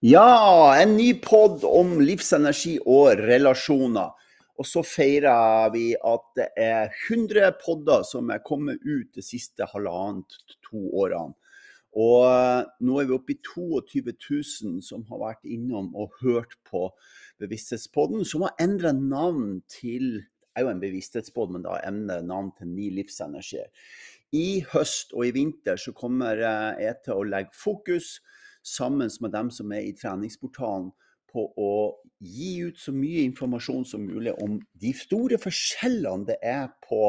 Ja, en ny pod om livsenergi og relasjoner. Og så feirer vi at det er 100 podder som er kommet ut de siste halvannet to årene. Og eh, nå er vi oppe i 22 000 som har vært innom og hørt på Bevissthetspodden, som har endra navn til det er jo en bevissthetspodd, men da endrer navn til Ni livsenergier. I høst og i vinter så kommer eh, jeg til å legge fokus sammen med dem som er i treningsportalen, på å gi ut så mye informasjon som mulig om de store forskjellene det er på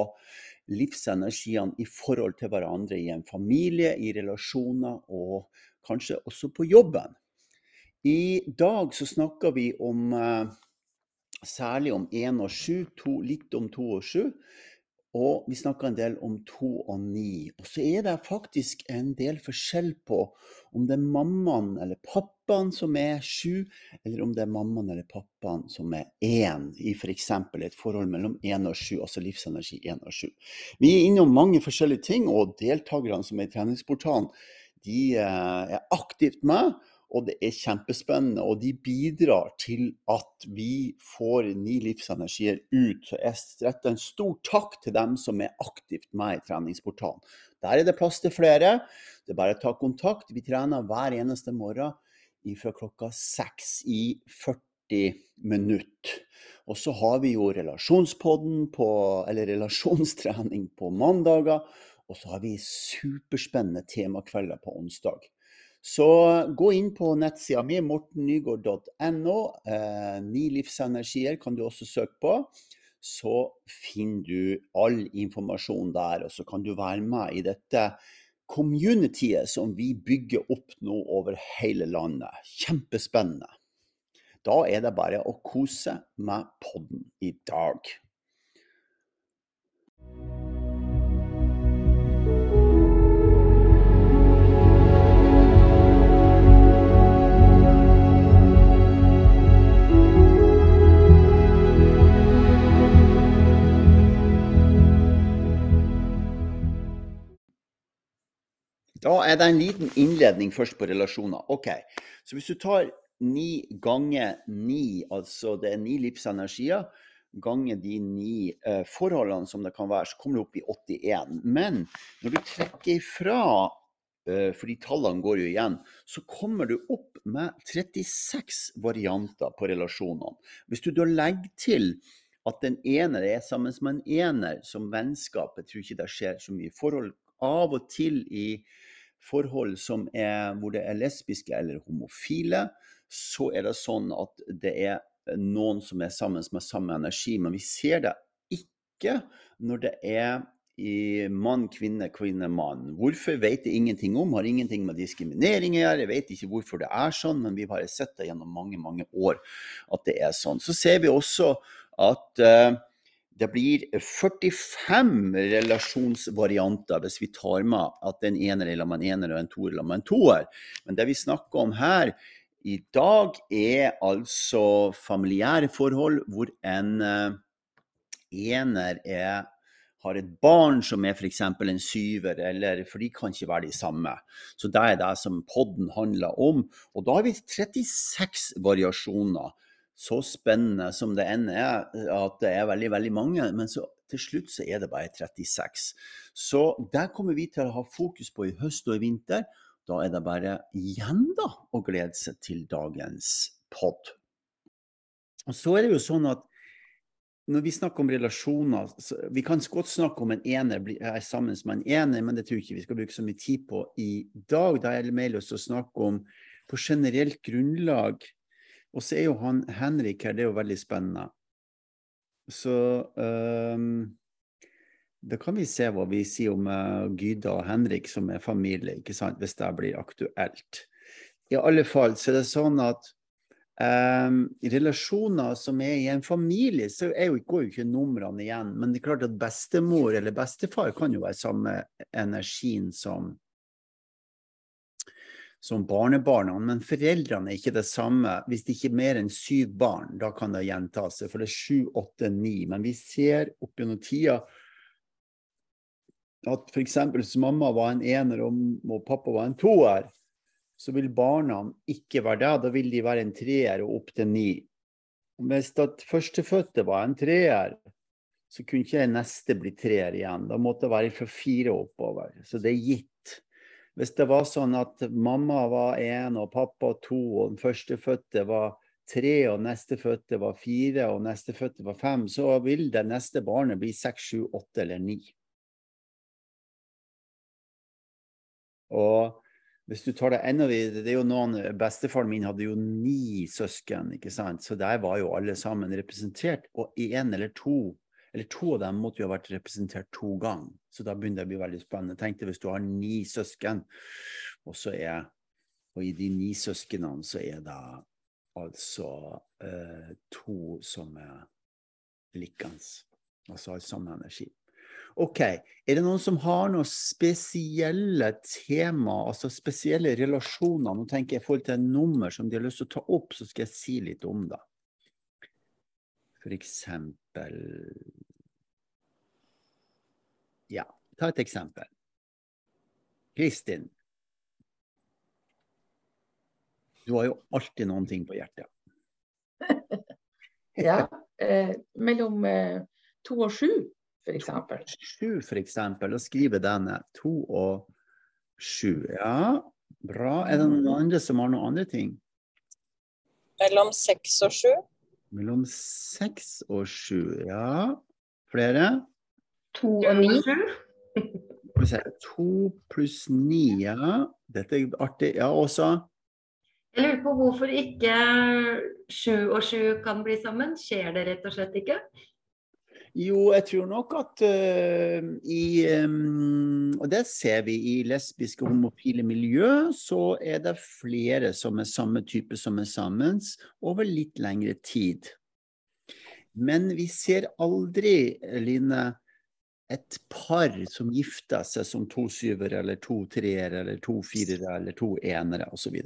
livsenergiene i forhold til hverandre i en familie, i relasjoner og kanskje også på jobben. I dag så snakker vi om eh, særlig om 1 og 7, litt om 2 og 7. Og vi snakker en del om to og ni. Og så er det faktisk en del forskjell på om det er mammaen eller pappaen som er sju, eller om det er mammaen eller pappaen som er én, i f.eks. For et forhold mellom én og sju, altså livsenergi én og sju. Vi er innom mange forskjellige ting, og deltakerne som er i treningsportalen, de eh, er aktivt med og det er kjempespennende. Og de bidrar til at vi får ni livsenergier ut. Så jeg retter en stor takk til dem som er aktivt med i treningsportalen. Der er det plass til flere. Det er bare å ta kontakt. Vi trener hver eneste morgen fra klokka seks i 40 minutter. Og så har vi jo relasjonspodden på, eller relasjonstrening på mandager. Og så har vi superspennende temakvelder på onsdag. Så gå inn på nettsida mi, mortennygaard.no. Eh, Ni livsenergier kan du også søke på. Så finner du all informasjon der, og så kan du være med i dette communityet som vi bygger opp nå over hele landet. Kjempespennende. Da er det bare å kose med podden i dag. Da er det en liten innledning først på relasjoner. Ok, Så hvis du tar ni ganger ni, altså det er ni livsenergier, ganger de ni eh, forholdene som det kan være, så kommer du opp i 81. Men når du trekker ifra, eh, fordi tallene går jo igjen, så kommer du opp med 36 varianter på relasjonene. Hvis du da legger til at den ene er sammen med en ener som vennskap, jeg tror ikke det skjer så mye forhold av og til i forhold som er, hvor det er lesbiske eller homofile, så er det sånn at det er noen som er sammen med samme energi. Men vi ser det ikke når det er i mann, kvinne, kvinne, mann. Hvorfor vet jeg ingenting om, har ingenting med diskriminering å gjøre. Jeg vet ikke hvorfor det er sånn, men vi har sett det gjennom mange mange år at det er sånn. Så ser vi også at uh, det blir 45 relasjonsvarianter hvis vi tar med at en ener er med en ener og en toer eller en toer. Men det vi snakker om her i dag, er altså familiære forhold hvor en uh, ener er, har et barn som er f.eks. en syver, eller, for de kan ikke være de samme. Så det er det som podden handler om. Og da har vi 36 variasjoner så spennende som det enn er, at det er veldig, veldig mange. Men så, til slutt så er det bare 36. Så der kommer vi til å ha fokus på i høst og i vinter. Da er det bare igjen da å glede seg til dagens pod. Og så er det jo sånn at når vi snakker om relasjoner Vi kan godt snakke om en ener er sammen med en ener, men det tror jeg ikke vi skal bruke så mye tid på i dag. Da er det mer lyst til å snakke om på generelt grunnlag og så er jo han Henrik her, det er jo veldig spennende. Så um, da kan vi se hva vi sier om uh, Gyda og Henrik som er familie, ikke sant, hvis det blir aktuelt. I alle fall så er det sånn at um, relasjoner som er i en familie, så jo, går jo ikke numrene igjen. Men det er klart at bestemor eller bestefar kan jo være samme energien som som barnebarna, men foreldrene er ikke det samme. Hvis det ikke er mer enn syv barn, da kan det gjenta seg, for det er sju, åtte, ni. Men vi ser opp gjennom tida at f.eks. hvis mamma var en ener og, pappa var en toer, så vil barna ikke være det. Da vil de være en treer og opp til ni. Hvis at førstefødte var en treer, så kunne ikke neste bli treer igjen. Da måtte det være fra fire oppover. Så det er gitt. Hvis det var sånn at mamma var én og pappa to, og den førstefødte var tre, og nestefødte var fire, og nestefødte var fem, så vil det neste barnet bli seks, sju, åtte eller ni. Og hvis du tar det enda videre, det er jo noen, Bestefaren min hadde jo ni søsken, ikke sant? så der var jo alle sammen representert. Og én eller to eller to av dem måtte jo ha vært representert to ganger. Så da begynner det å bli veldig spennende. Tenk deg hvis du har ni søsken, og, er, og i de ni søsknene så er det altså eh, to som er likens. Altså har samme energi. OK. Er det noen som har noen spesielle tema, altså spesielle relasjoner? Nå tenker jeg i forhold til et nummer som de har lyst til å ta opp, så skal jeg si litt om det. For eksempel Ja, ta et eksempel. Kristin. Du har jo alltid noen ting på hjertet. ja. Eh, mellom eh, to og sju f.eks. Sju, f.eks. Da skriver denne. To og sju. Ja, bra. Er det noen andre som har noen andre ting? Mellom seks og sju. Mellom seks og sju, ja. Flere? To og ni. To pluss ni, ja. Dette er artig. Ja, også? Jeg lurer på hvorfor ikke sju og sju kan bli sammen. Skjer det rett og slett ikke? Jo, jeg tror nok at uh, i um, Og det ser vi i lesbiske homofile miljø, så er det flere som er samme type som er sammen over litt lengre tid. Men vi ser aldri, Line, et par som gifter seg som to syvere eller to treere eller to firere eller to enere osv.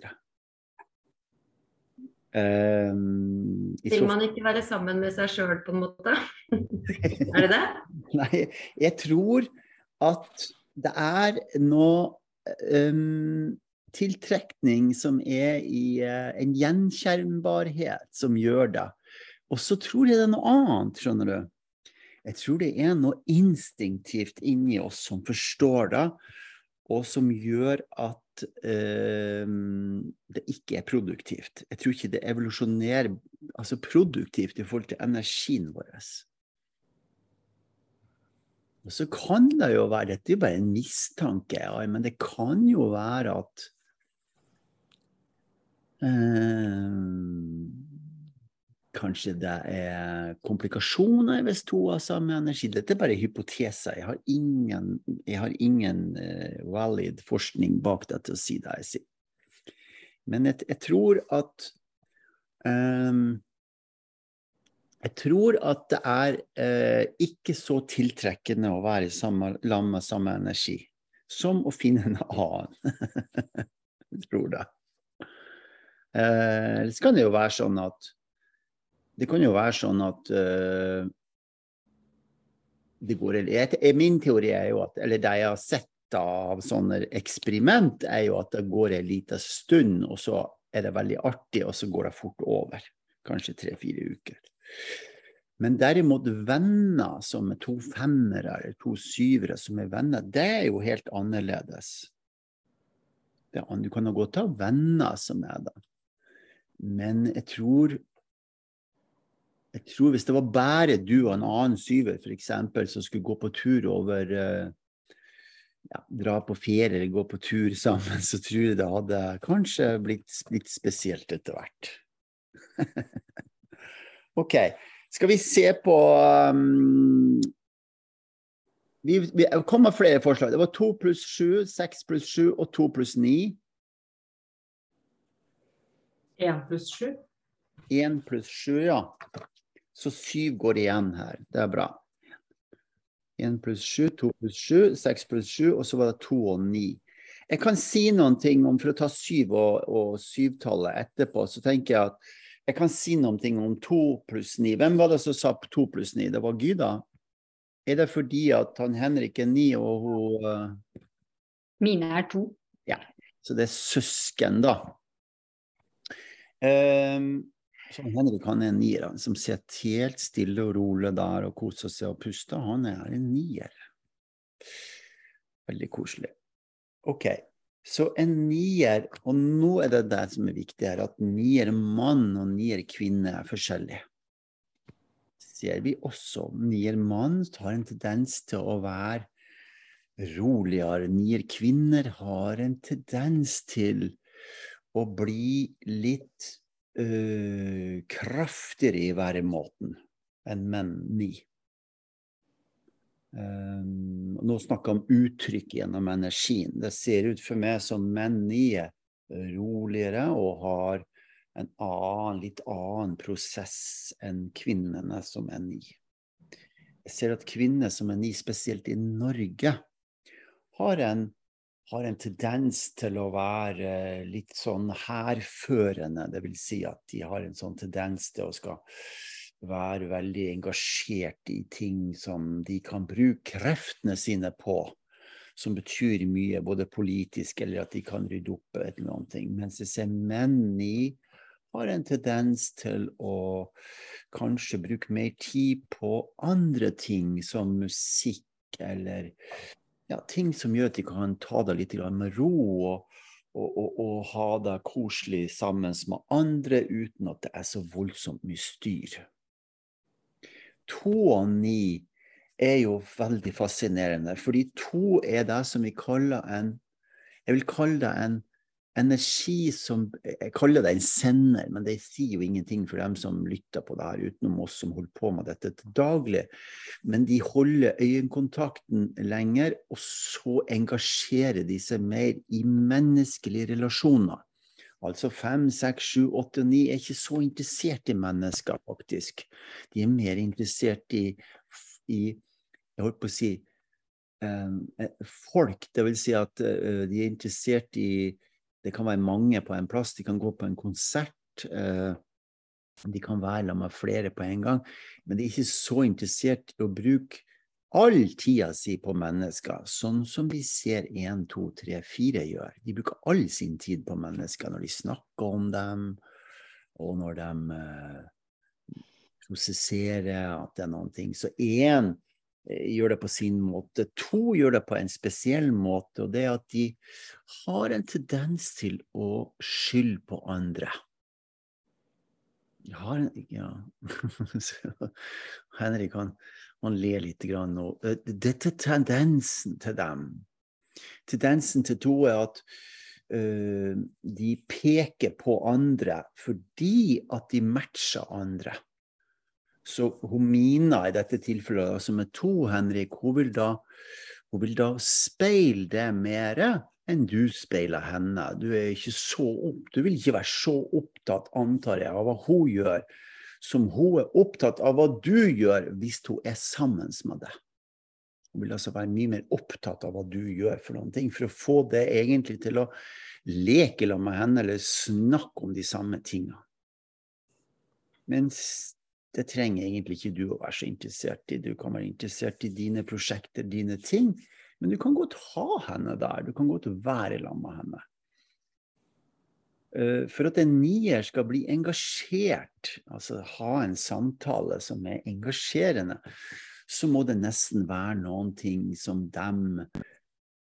Um, Vil man ikke være sammen med seg sjøl, på en måte? er det det? Nei, jeg tror at det er noe um, tiltrekning som er i uh, en gjenkjennbarhet som gjør det. Og så tror jeg det er noe annet, skjønner du. Jeg tror det er noe instinktivt inni oss som forstår det, og som gjør at uh, det ikke er produktivt. Jeg tror ikke det evolusjonerer altså produktivt i forhold til energien vår. Og så kan det jo være Dette er bare en mistanke, ja, men det kan jo være at uh, Kanskje det er komplikasjoner hvis to har samme energi. Dette er bare hypoteser. Jeg har ingen, jeg har ingen uh, valid forskning bak det til å si det jeg sier. Men jeg, jeg tror at um, Jeg tror at det er eh, ikke så tiltrekkende å være sammen med samme energi som å finne en annen. jeg tror det. Eh, så kan det jo være sånn at det kan jo være sånn at uh, det går jeg, Min teori er jo at Eller det jeg har sett av sånne eksperiment, er jo at det går en liten stund, og så er det veldig artig, og så går det fort over. Kanskje tre-fire uker. Men derimot venner som er to femmere eller to syvere som er venner, det er jo helt annerledes. Du kan jo godt ha venner som er det. Men jeg tror jeg tror hvis det var bare du og en annen syver f.eks. som skulle gå på tur over eh, ja, Dra på ferie eller gå på tur sammen, så tror jeg det hadde kanskje blitt litt spesielt etter hvert. OK. Skal vi se på um, vi, vi kom med flere forslag. Det var to pluss sju, seks pluss sju og to pluss ni. Én pluss sju. Én pluss sju, ja. Så syv går igjen her. Det er bra. Én pluss 7, 2 pluss 7, 6 pluss sju, og så var det to og ni. Jeg kan si noen ting om, for å ta syv og, og syvtallet etterpå, så tenker jeg at jeg kan si noen ting om to pluss ni. Hvem var det som sa to pluss ni? Det var Gyda? Er det fordi at han Henrik er ni, og hun uh... Mine er to. Ja. Så det er søsken, da. Um, Henrik han er en nier, han som sitter helt stille og rolig der og koser seg og puster. Han er en nier. Veldig koselig. OK. Så en nier, og nå er det det som er viktig her, at nier mann og nier kvinne er forskjellige. Ser vi også. Nier mann har en tendens til å være roligere. Nier kvinner har en tendens til å bli litt uh, kraftigere i væremåten enn menn ni. Um, nå snakker jeg om uttrykk gjennom energien. Det ser ut for meg som menn ni er roligere og har en annen, litt annen prosess enn kvinnene som er ni. Jeg ser at kvinner som er ni, spesielt i Norge, har en har en tendens til å være litt sånn hærførende. Dvs. Si at de har en sånn tendens til å skal være veldig engasjert i ting som de kan bruke kreftene sine på. Som betyr mye, både politisk eller at de kan rydde opp et eller annet. Mens disse menn i har en tendens til å kanskje bruke mer tid på andre ting, som musikk eller ja, ting som gjør at de kan ta det litt med ro og, og, og, og, ha det koselig sammen med andre uten at det er så voldsomt mye styr. To og ni er jo veldig fascinerende, fordi to er det som vi kaller en Jeg vil kalle det en energi som Jeg kaller det en sender, men det sier jo ingenting for dem som lytter på det her, utenom oss som holder på med dette til daglig. Men de holder øyekontakten lenger, og så engasjerer de seg mer i menneskelige relasjoner. Altså fem, seks, sju, åtte og ni er ikke så interessert i mennesker, faktisk. De er mer interessert i, i jeg holdt på å si eh, folk. Det vil si at eh, de er interessert i det kan være mange på en plass. De kan gå på en konsert. Eh, de kan være sammen med flere på en gang. Men de er ikke så interessert i å bruke all tida si på mennesker, sånn som vi ser én, to, tre, fire gjør. De bruker all sin tid på mennesker når de snakker om dem, og når de eh, prosesserer at det er noen ting. Så én gjør det på sin måte. To gjør det på en spesiell måte, og det er at de har en tendens til å skylde på andre. De har en Ja Henrik han, han ler litt grann nå. Eh, dette er tendensen til dem. Tendensen til to er at uh, de peker på andre fordi at de matcher andre. Så hun Mina i dette tilfellet, som er to, Henrik, hun vil da, hun vil da speile det mer enn du speiler henne. Du, opp, du vil ikke være så opptatt, antar jeg, av hva hun gjør, som hun er opptatt av hva du gjør hvis hun er sammen med deg. Hun vil altså være mye mer opptatt av hva du gjør for noen ting, for å få det egentlig til å leke med henne eller snakke om de samme tingene. Mens det trenger egentlig ikke du å være så interessert i. Du kan være interessert i dine prosjekter, dine ting. Men du kan godt ha henne der. Du kan godt være sammen med henne. Eh, for at en nier skal bli engasjert, altså ha en samtale som er engasjerende, så må det nesten være noen ting som de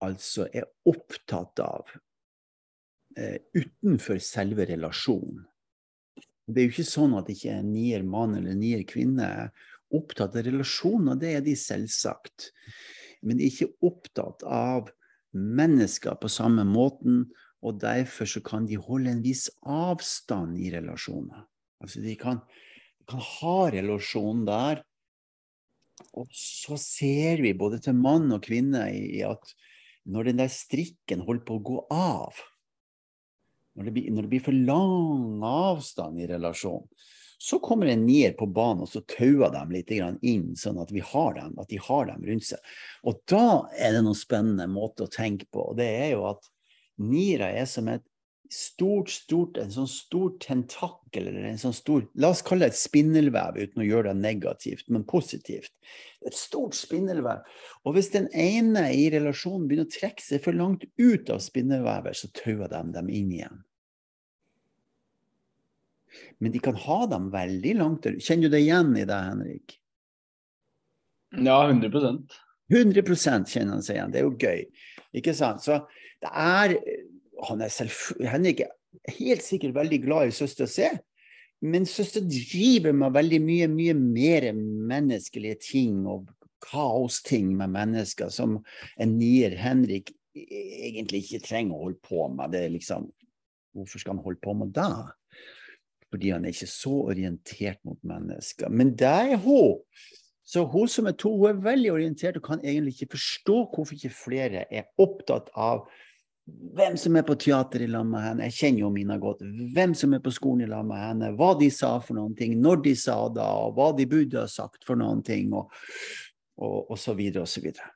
altså er opptatt av uh, utenfor selve relasjonen. Det er jo ikke sånn at ikke en nier mann eller nier kvinne er opptatt av relasjoner, det er de selvsagt. Men de er ikke opptatt av mennesker på samme måten, og derfor så kan de holde en viss avstand i relasjoner. Altså de kan, kan ha relasjon der, og så ser vi både til mann og kvinne i at når den der strikken holder på å gå av, når det, blir, når det blir for lang avstand i relasjonen, så kommer en nier på banen og så tauer dem litt inn, sånn at, har dem, at de har dem rundt seg. Og da er det noen spennende måter å tenke på. og Det er jo at niere er som et stort, stort, en sånn stor tentakel, eller en sånn stor La oss kalle det et spindelvev, uten å gjøre det negativt, men positivt. Et stort spindelvev. Og hvis den ene i relasjonen begynner å trekke seg for langt ut av spindelvevet, så tauer de dem inn igjen. Men de kan ha dem veldig langt. Kjenner du deg igjen i det, Henrik? Ja, 100 100 kjenner han seg igjen. Det er jo gøy. Ikke sant? Så det er Han er Henrik er helt sikkert veldig glad i søster C, men søster driver med veldig mye, mye mer menneskelige ting og kaosting med mennesker som en nier Henrik egentlig ikke trenger å holde på med. Det er liksom Hvorfor skal han holde på med det? Fordi han er ikke så orientert mot mennesker. Men det er hun. Så hun som er to, hun er veldig orientert og kan egentlig ikke forstå hvorfor ikke flere er opptatt av hvem som er på teater i lag med henne. Jeg kjenner jo Mina godt. Hvem som er på skolen i lag med henne. Hva de sa for noen ting, når de sa det, og hva de burde ha sagt for noen ting, og, og, og så videre og så videre.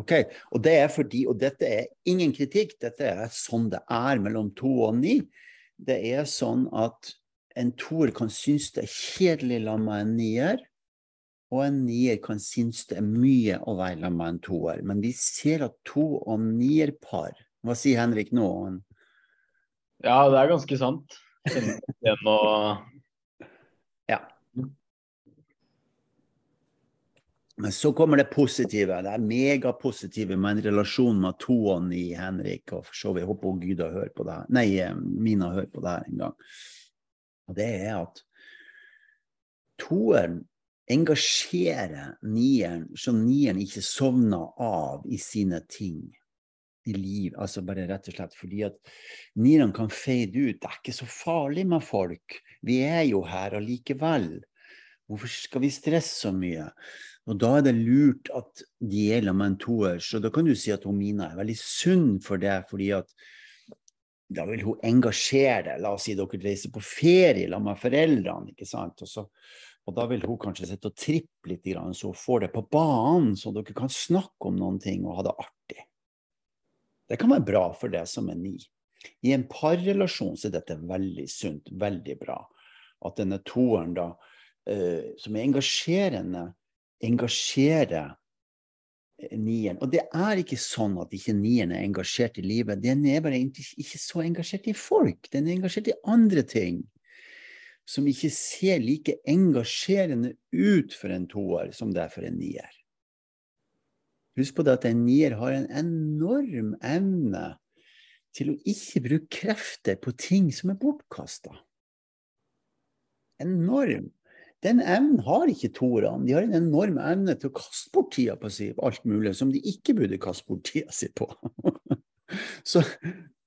Ok, Og det er fordi, og dette er ingen kritikk, dette er sånn det er mellom to og ni. Det er sånn at en toer kan synes det er kjedelig sammen med en nier. Og en nier kan synes det er mye å være sammen med en toer. Men vi ser at to- og nierpar Hva sier Henrik nå? Ja, det er ganske sant. Kjenner Ja. Men så kommer det positive. Det er megapositive med en relasjon med to og ni, Henrik. Og for så vidt håper Gyda hører på det her. Nei, eh, Mina hører på det her en gang. Og det er at toeren engasjerer nieren så nieren ikke sovner av i sine ting i liv. Altså bare rett og slett fordi at nieren kan fade ut. Det er ikke så farlig med folk. Vi er jo her allikevel. Hvorfor skal vi stresse så mye? Og da er det lurt at de er sammen med en toer. Så da kan du si at hun Mina er veldig sunn for det, fordi at da vil hun engasjere deg. La oss si dere reiser på ferie sammen med foreldrene, ikke sant. Og, så, og da vil hun kanskje sitte og trippe litt, så hun får det på banen, så dere kan snakke om noen ting og ha det artig. Det kan være bra for deg som er ni. I en parrelasjon så er dette veldig sunt, veldig bra. At denne toeren da, eh, som er engasjerende, engasjerer nieren. Og det er ikke sånn at ikke nieren er engasjert i livet. Den er bare ikke så engasjert i folk. Den er engasjert i andre ting. Som ikke ser like engasjerende ut for en toer som det er for en nier. Husk på det at en nier har en enorm evne til å ikke bruke krefter på ting som er bortkasta. Enorm. Den evnen har ikke toerne. De har en enorm evne til å kaste bort tida på alt mulig som de ikke burde kaste bort tida si på. Så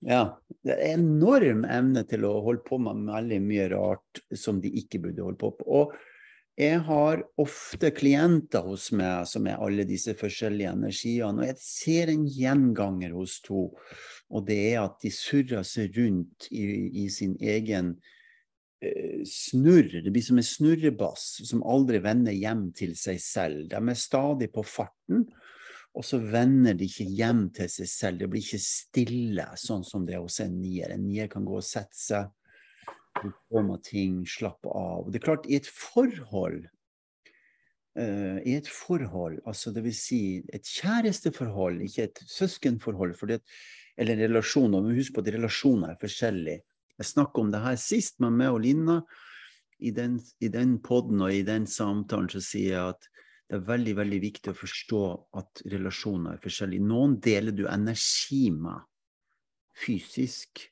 ja, det er enorm evne til å holde på med veldig mye rart som de ikke burde holde på med. Og jeg har ofte klienter hos meg som er alle disse forskjellige energiene, og jeg ser en gjenganger hos to, og det er at de surrer seg rundt i, i sin egen snurr. Det blir som en snurrebass som aldri vender hjem til seg selv. De er stadig på farten, og så vender de ikke hjem til seg selv. Det blir ikke stille, sånn som det er hos en nier. En nier kan gå og sette seg, med ting, slappe av. Det er klart, i et forhold uh, I et forhold, altså vil si et kjæresteforhold, ikke et søskenforhold, for det, eller en relasjon. Og husk på at relasjoner er forskjellige. Jeg snakket om det her sist med meg og Linna. I den, i den poden og i den samtalen så sier jeg at det er veldig veldig viktig å forstå at relasjoner er forskjellige. Noen deler du energi med fysisk,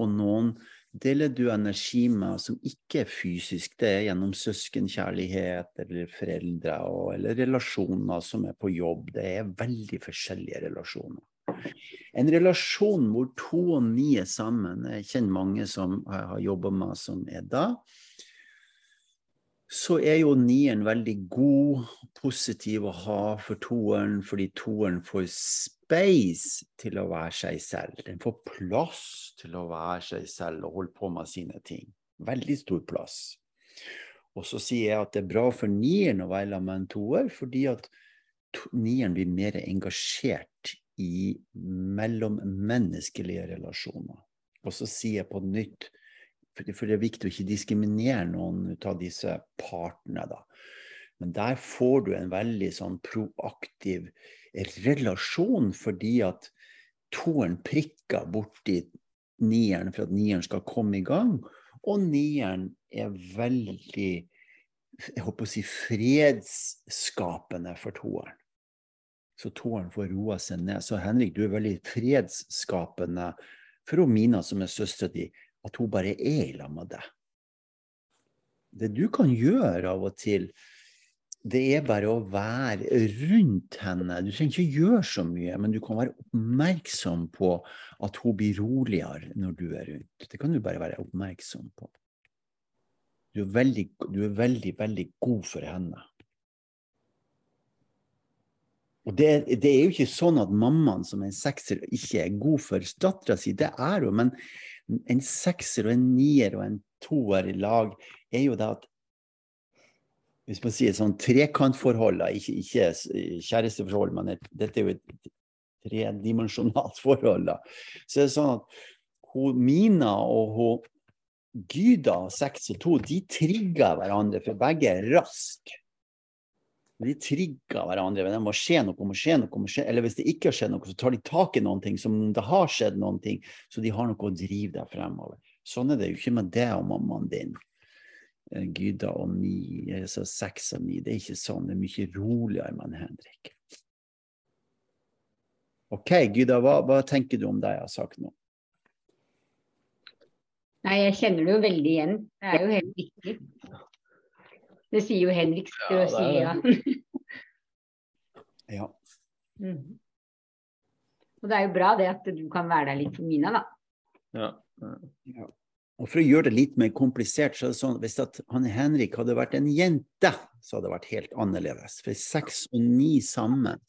og noen deler du energi med som ikke er fysisk. Det er gjennom søskenkjærlighet eller foreldre og, eller relasjoner som er på jobb. Det er veldig forskjellige relasjoner. En relasjon hvor to og ni er sammen, jeg kjenner mange som jeg har jobba med som er da, så er jo nieren veldig god, positiv å ha for toeren, fordi toeren får space til å være seg selv. Den får plass til å være seg selv og holde på med sine ting. Veldig stor plass. Og så sier jeg at det er bra for nieren å være med en toer, fordi at nieren blir mer engasjert i mellommenneskelige relasjoner. Og så sier jeg på nytt, for det, er viktig å ikke diskriminere noen av disse partene, da. Men der får du en veldig sånn proaktiv relasjon, fordi at toeren prikker borti nieren for at nieren skal komme i gang. Og nieren er veldig jeg håper å si fredsskapende for toeren. Så toeren får roa seg ned. Så Henrik, du er veldig fredsskapende for Mina, som er søstera di, at hun bare er i lag med deg. Det du kan gjøre av og til, det er bare å være rundt henne. Du trenger ikke gjøre så mye, men du kan være oppmerksom på at hun blir roligere når du er rundt. Det kan du bare være oppmerksom på. Du er veldig, du er veldig, veldig god for henne. Og det, det, er jo ikke sånn at mammaen som en sekser ikke er god for dattera si, det er hun. Men en sekser og en nier og en toer i lag er jo det at Hvis man sier sånn trekantforhold, ikke, ikke kjæresteforhold, men et, dette er jo et tredimensjonalt forhold, da. Så er det sånn at hun, Mina og hun Gyda, seks og to, de trigger hverandre, for begge er raske. De trigger hverandre. Det må skje noe, må skje noe, må skje. eller hvis det ikke har skjedd noe, så tar de tak i noen ting som om det har skjedd noen ting, så de har noe å drive deg fremover. Sånn er det jo ikke med deg og mammaen din. Eh, Gyda og ni, altså seks og ni. Det er ikke sånn. Det er mye roligere med Henrik. OK, Gyda, hva, hva tenker du om det jeg har sagt nå? Nei, jeg kjenner det jo veldig igjen. Det er jo helt riktig. Det sier jo Henrik Strøsia. Ja. Mm. Og det er jo bra det at du kan være der litt for Mina, da. Ja. ja. Og For å gjøre det litt mer komplisert, så er det sånn hvis at han Henrik hadde vært en jente, så hadde det vært helt annerledes. For seks og ni sammen,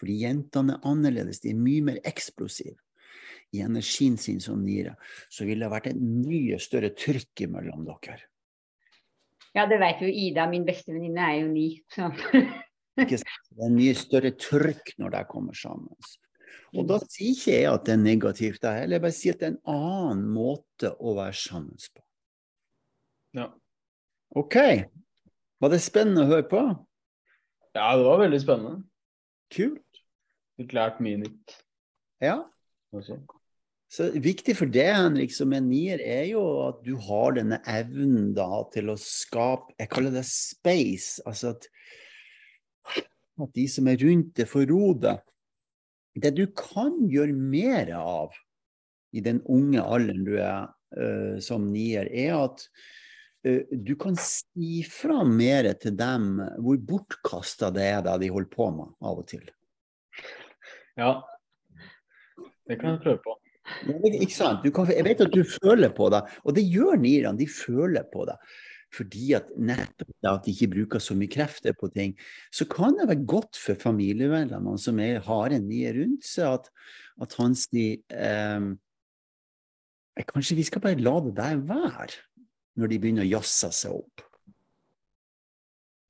fordi jentene er annerledes, de er mye mer eksplosive i energien sin som niere, så ville det vært et mye større trykk mellom dere. Ja, det vet jo Ida, min beste venninne er jo ni. Så. Det er mye større trykk når de kommer sammen. Og da sier ikke jeg at det er negativt, jeg heller Jeg bare sier at det er en annen måte å være sammen på. Ja. OK. Var det spennende å høre på? ja, det var veldig spennende. Kult. Fikk lært mye nytt Ja. også. Så Viktig for deg, Henrik, som en nier, er jo at du har denne evnen da til å skape Jeg kaller det space. Altså at, at de som er rundt det, får ro det. Det du kan gjøre mer av i den unge alderen du er uh, som nier, er at uh, du kan si fra mer til dem hvor bortkasta det er det de holder på med av og til. Ja. Det kan jeg prøve på. Ikke sant? Kan, jeg vet at du føler på det, og det gjør nierne. De føler på det. Fordi at nettopp det at de ikke bruker så mye krefter på ting, så kan det være godt for familiemedlemmene som er, har en nier rundt seg, at, at han sier eh, Kanskje vi skal bare la det der være, når de begynner å jazze seg opp.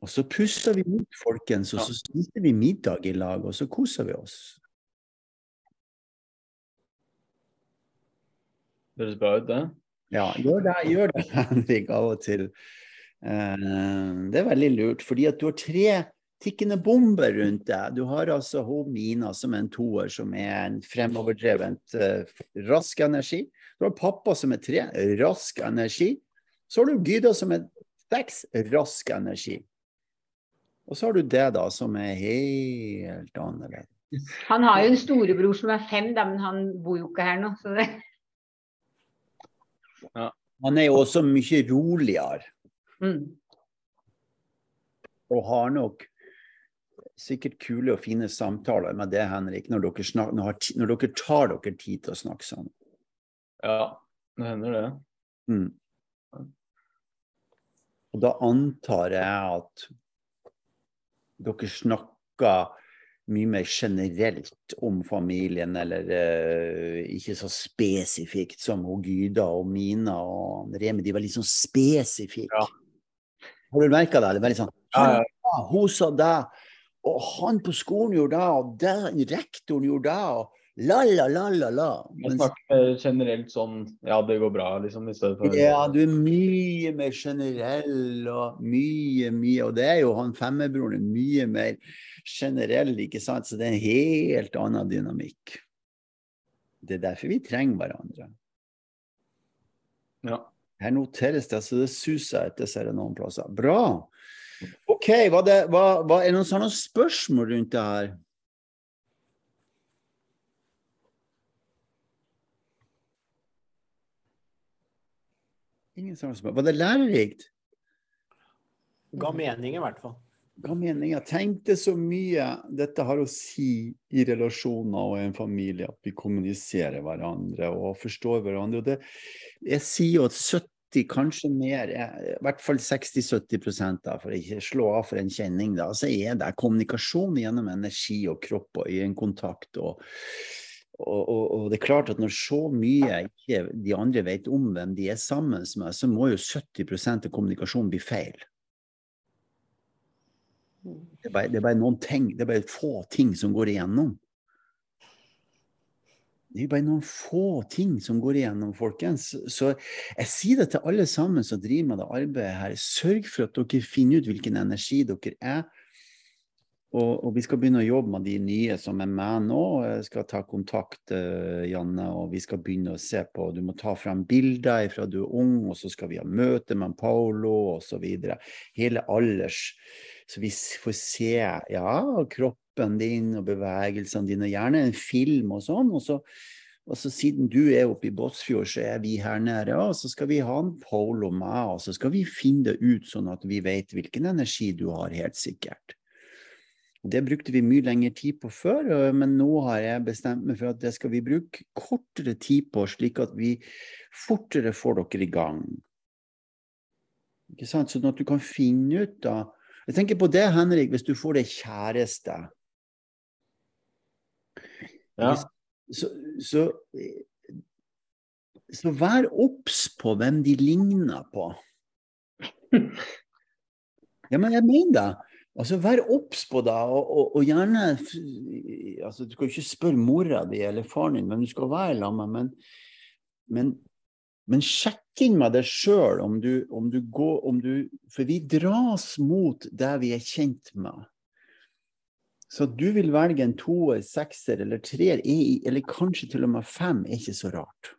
Og så puster vi mot folkens, og så spiser vi middag i lag, og så koser vi oss. Høres bra ut, det. Ja, gjør det, gjør det Henrik, av og til. Eh, det er veldig lurt, fordi at du har tre tikkende bomber rundt deg. Du har altså Homina Mina som er en toer, som er en fremoverdrevent uh, rask energi. Du har pappa som er tre, rask energi. Så har du Gyda som er seks, rask energi. Og så har du det, da, som er helt annerledes. Han har jo en storebror som er fem, da, men han bor jo ikke her nå. Så det... Ja. Han er jo også mye roligere. Mm. Og har nok sikkert kule og fine samtaler med det, Henrik, når dere, snak, når, når dere tar dere tid til å snakke sammen. Ja, det hender det. Mm. Og da antar jeg at dere snakker mye mer generelt om familien, eller uh, ikke så spesifikt som Gyda og Mina og Remi. De var litt sånn spesifikke. Ja. Har du merka det? Det var litt sånn Ja, ja. «Ah, Hun sa det, Og han på skolen gjorde det, og den rektoren gjorde det, og la, la, la, la, la. Men snakker generelt sånn Ja, det går bra, liksom. I stedet for Ja, du er mye mer generell og mye, mye Og det er jo han femmebroren er mye mer generell, ikke sant? Så det er en helt annen dynamikk. Det er derfor vi trenger hverandre. Ja. Her noteres det, så det suser etter seg noen plasser. Bra. OK, var det, var, var, er det noen sånne spørsmål rundt det her? Ingen sånne spørsmål. Var det lærerikt? Ga mening i hvert fall. Hva mener Jeg tenkte så mye dette har å si i relasjoner og i en familie, at vi kommuniserer hverandre og forstår hverandre. Og det, jeg sier jo at 70, kanskje mer, er- i hvert fall 60-70 da, for å ikke slå av for en kjenning, da, så er det kommunikasjon gjennom energi og kropp og øyekontakt. Og, og, og, og det er klart at når så mye ikke de andre vet om hvem de er sammen med, så må jo 70% av kommunikasjonen bli feil. Det er, bare, det er bare noen ting, det er bare få ting som går igjennom. Det er bare noen få ting som går igjennom, folkens. Så jeg sier det til alle sammen som driver med det arbeidet her. Sørg for at dere finner ut hvilken energi dere er. Og, og vi skal begynne å jobbe med de nye som er med nå. Jeg skal ta kontakt, eh, Janne, og vi skal begynne å se på Du må ta frem bilder fra du er ung, og så skal vi ha møte med Paolo osv. Hele alders så vi får se ja, kroppen din og bevegelsene dine, gjerne en film og sånn. Og så, og så siden du er oppe i Båtsfjord, så er vi her nede, og så skal vi ha en polo med, og så skal vi finne det ut sånn at vi vet hvilken energi du har, helt sikkert. Det brukte vi mye lengre tid på før, men nå har jeg bestemt meg for at det skal vi bruke kortere tid på, slik at vi fortere får dere i gang. Ikke sant? Sånn at du kan finne ut da Jeg tenker på det, Henrik, hvis du får deg kjæreste. Ja. Så, så, så vær obs på hvem de ligner på. Ja, men jeg mener det. Altså, Vær obs på det, og, og, og gjerne altså, Du skal ikke spørre mora di eller faren din hvem du skal være sammen med, men, men, men sjekk inn med deg sjøl om, du- om du går om du, For vi dras mot det vi er kjent med. Så at du vil velge en toer, sekser eller treer, er eller kanskje til og med fem, er ikke så rart.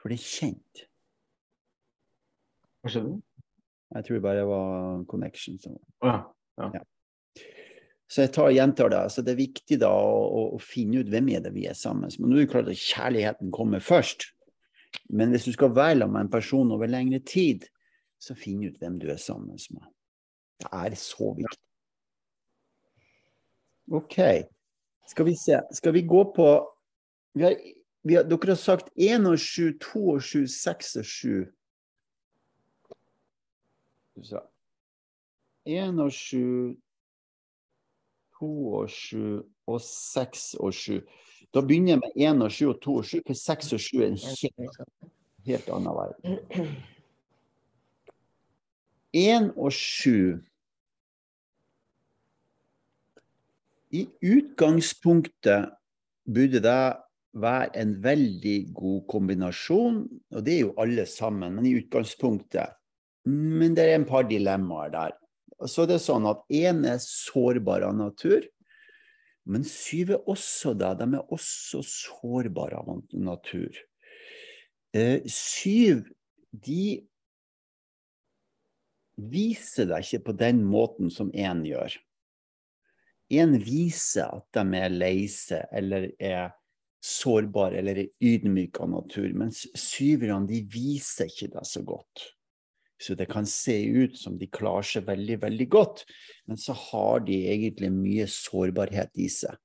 For det er kjent. Hva skjedde? Jeg tror bare det var connection. som ja, ja. Så jeg tar og gjentar det. Så det er viktig da å, å finne ut hvem er det vi er sammen med. Men nå er det klart at kjærligheten kommer først. Men hvis du skal være sammen med en person over lengre tid, så finn ut hvem du er sammen med. Det er så viktig. OK. Skal vi se. Skal vi gå på vi har, vi har, Dere har sagt 1 og 7, 2 og 7, 6 og 7. Så. 1 og 7, 2 og 7 og 6 og 7. Da begynner jeg med 1 og 7 og 2 og 7, for 6 og 7 er en helt, helt annen verden. 1 og 7 I utgangspunktet burde det være en veldig god kombinasjon, og det er jo alle sammen, men i utgangspunktet. Men det er en par dilemmaer der. Så er det sånn at én er sårbar av natur, men syv er også det. De er også sårbare av natur. Eh, syv, de viser deg ikke på den måten som én gjør. Én viser at de er lei seg eller er sårbare eller er ydmyke av natur, mens syverne de viser ikke det så godt. Så det kan se ut som de klarer seg veldig, veldig godt, men så har de egentlig mye sårbarhet i seg.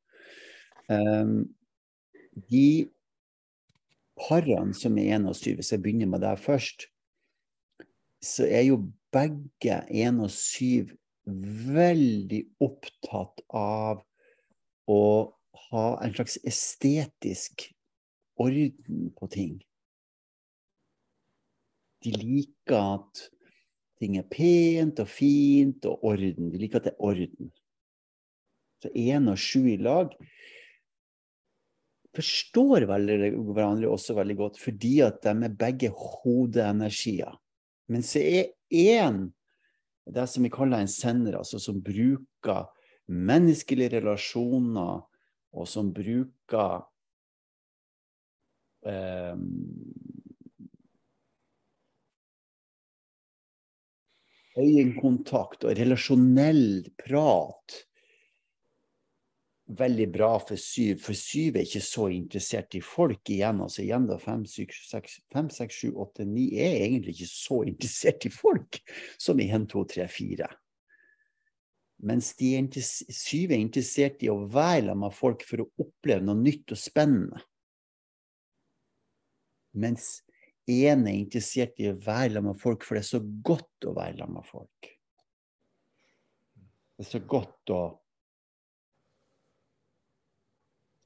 Um, de parene som er en og syv, hvis jeg begynner med deg først, så er jo begge en og syv veldig opptatt av å ha en slags estetisk orden på ting. De liker at ting er pent og fint og orden. De liker at det er orden. Så én og sju i lag forstår hverandre også veldig godt, fordi at de er begge hodeenergier. Men så er én det som vi kaller en sender, altså som bruker menneskelige relasjoner, og som bruker eh, øyekontakt og relasjonell prat veldig bra for syv, for syv er ikke så interessert i folk igjen. altså igjen da, fem, seks, sju, åtte, ni er egentlig ikke så interessert i folk som i en, to, tre, fire. Mens de er syv er interessert i å være sammen med folk for å oppleve noe nytt og spennende. Mens én er interessert i å være sammen med folk, for det er så godt å være sammen med folk. Det er så godt å,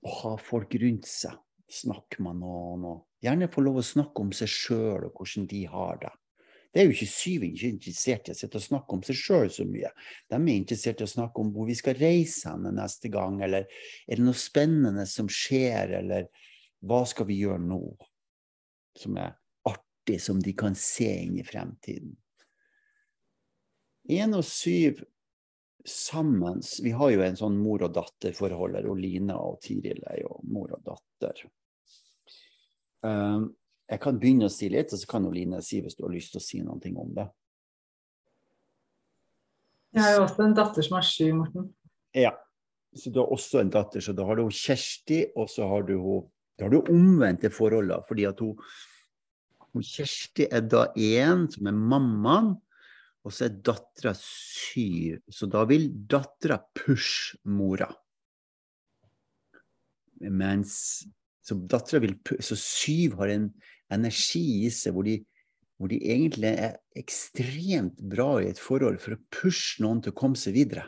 å ha folk rundt seg. Snakke med noen. Og gjerne få lov å snakke om seg sjøl og hvordan de har det. Det er jo ikke syv ikke interessert i å sitte og snakke om seg sjøl så mye. De er interessert i å snakke om hvor vi skal reise henne neste gang, eller er det noe spennende som skjer, eller hva skal vi gjøre nå? Som er artig, som de kan se inn i fremtiden. Én og syv sammen Vi har jo en sånn mor og datter-forhold her, og Line og Tiril er jo mor og datter. Um, jeg kan begynne å si litt, og så kan Line si hvis du har lyst til å si noe om det. Jeg har jo også en datter som er sju, Morten. Ja. Så du har også en datter, så da har du Kjersti, og så har du Da har du omvendte forhold, fordi at hun, Kjersti er da én, som er mammaen, og så er dattera syv. Så da vil dattera pushe mora. Mens så dattera vil Så syv har en energi i seg hvor de, hvor de egentlig er ekstremt bra i et forhold for å pushe noen til å komme seg videre.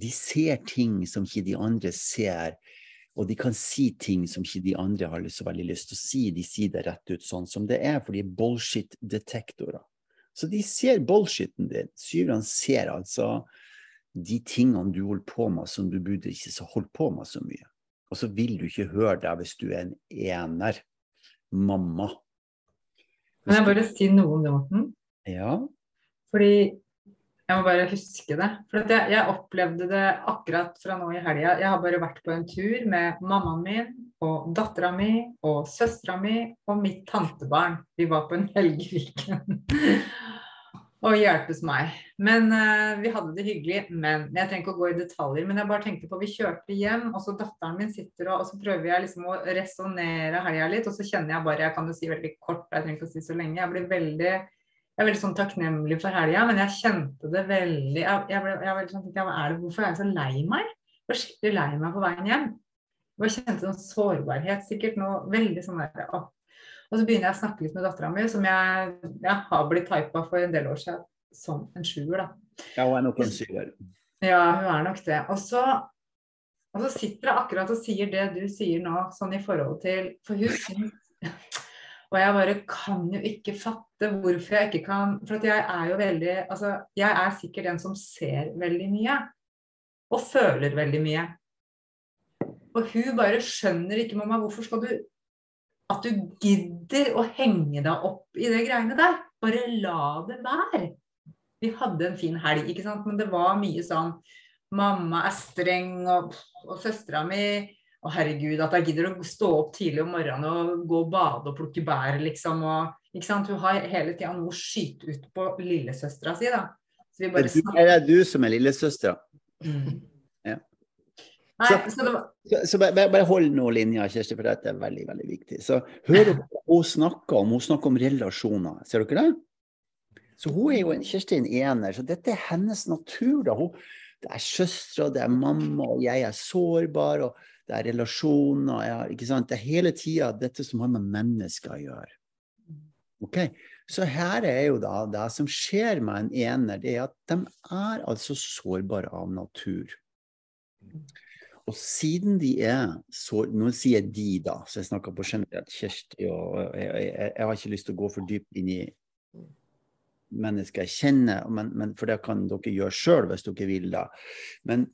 De ser ting som ikke de andre ser, og de kan si ting som ikke de andre har så veldig lyst til å si. De sier det rett ut sånn som det er, for de er bullshit-detektorer. Så de ser bullshiten din. Syverne ser altså de tingene du holder på med som du burde ikke holde på med så mye. Og så vil du ikke høre det hvis du er en ener. Mamma. Kan jeg bare si noe om det, Morten? Ja. Fordi jeg må bare huske det. For jeg, jeg, opplevde det akkurat fra nå i helga. Jeg har bare vært på en tur med mammaen min og dattera mi og søstera mi og mitt tantebarn. Vi var på en helg i Viken. og hjelpes meg. Men uh, vi hadde det hyggelig. Men jeg trenger ikke å gå i detaljer. Men jeg bare tenkte på, vi kjørte hjem, og så datteren min sitter og, og så prøver jeg liksom å resonnere helga litt. Og så kjenner jeg bare Jeg kan jo si veldig kort, jeg trenger ikke å si så lenge. Jeg blir veldig jeg er veldig sånn takknemlig for helga, men jeg kjente det veldig jeg, jeg ble, jeg veldig sånn, jeg, er det, Hvorfor er jeg så lei meg? Jeg var skikkelig lei meg på veien hjem. Jeg kjente noen sårbarhet, sikkert noe veldig sånn der, å, og så begynner jeg å snakke litt med dattera mi, som jeg, jeg, har blitt typa for en del år siden som en sjuer. da. Ja, hun er nok en syver. Ja, hun er nok det. Og så, og så sitter jeg akkurat og sier det du sier nå, sånn i forhold til For hun syns Og jeg bare kan jo ikke fatte hvorfor jeg ikke kan For jeg er jo veldig Altså, jeg er sikkert en som ser veldig mye. Og føler veldig mye. Og hun bare skjønner ikke, mamma, hvorfor skal du at du gidder å henge deg opp i det greiene der. Bare la det være. Vi hadde en fin helg, ikke sant? men det var mye sånn Mamma er streng, og, og søstera mi Å, herregud, at jeg gidder å stå opp tidlig om morgenen og gå og bade og plukke bær, liksom. Og, ikke sant? Hun har hele tida noe å skyte ut på lillesøstera si, da. Så vi bare Er det du som er lillesøstera? Mm. Nei, så, så, var... så, så bare, bare, hold nå linja, Kjersti, for dette er veldig veldig viktig. Så hør hva hun snakker om. Hun snakker om relasjoner. Ser dere det? Så hun er jo en, Kjersti en ener, så dette er hennes natur. da. Hun, det er søstera, det er mamma, og jeg er sårbar, og det er relasjoner. Ja, ikke sant? Det er hele tida dette som har med mennesker å gjøre. Ok, Så her er jo da det som skjer med en ener, det er at de er altså sårbare av natur. Og siden de er så Nå sier jeg de, da, så jeg snakker på generelt. Kjersti og jeg, jeg, jeg, har ikke lyst til å gå for dypt inn i mennesker jeg kjenner, men, men for det kan dere gjøre sjøl hvis dere vil. da. Men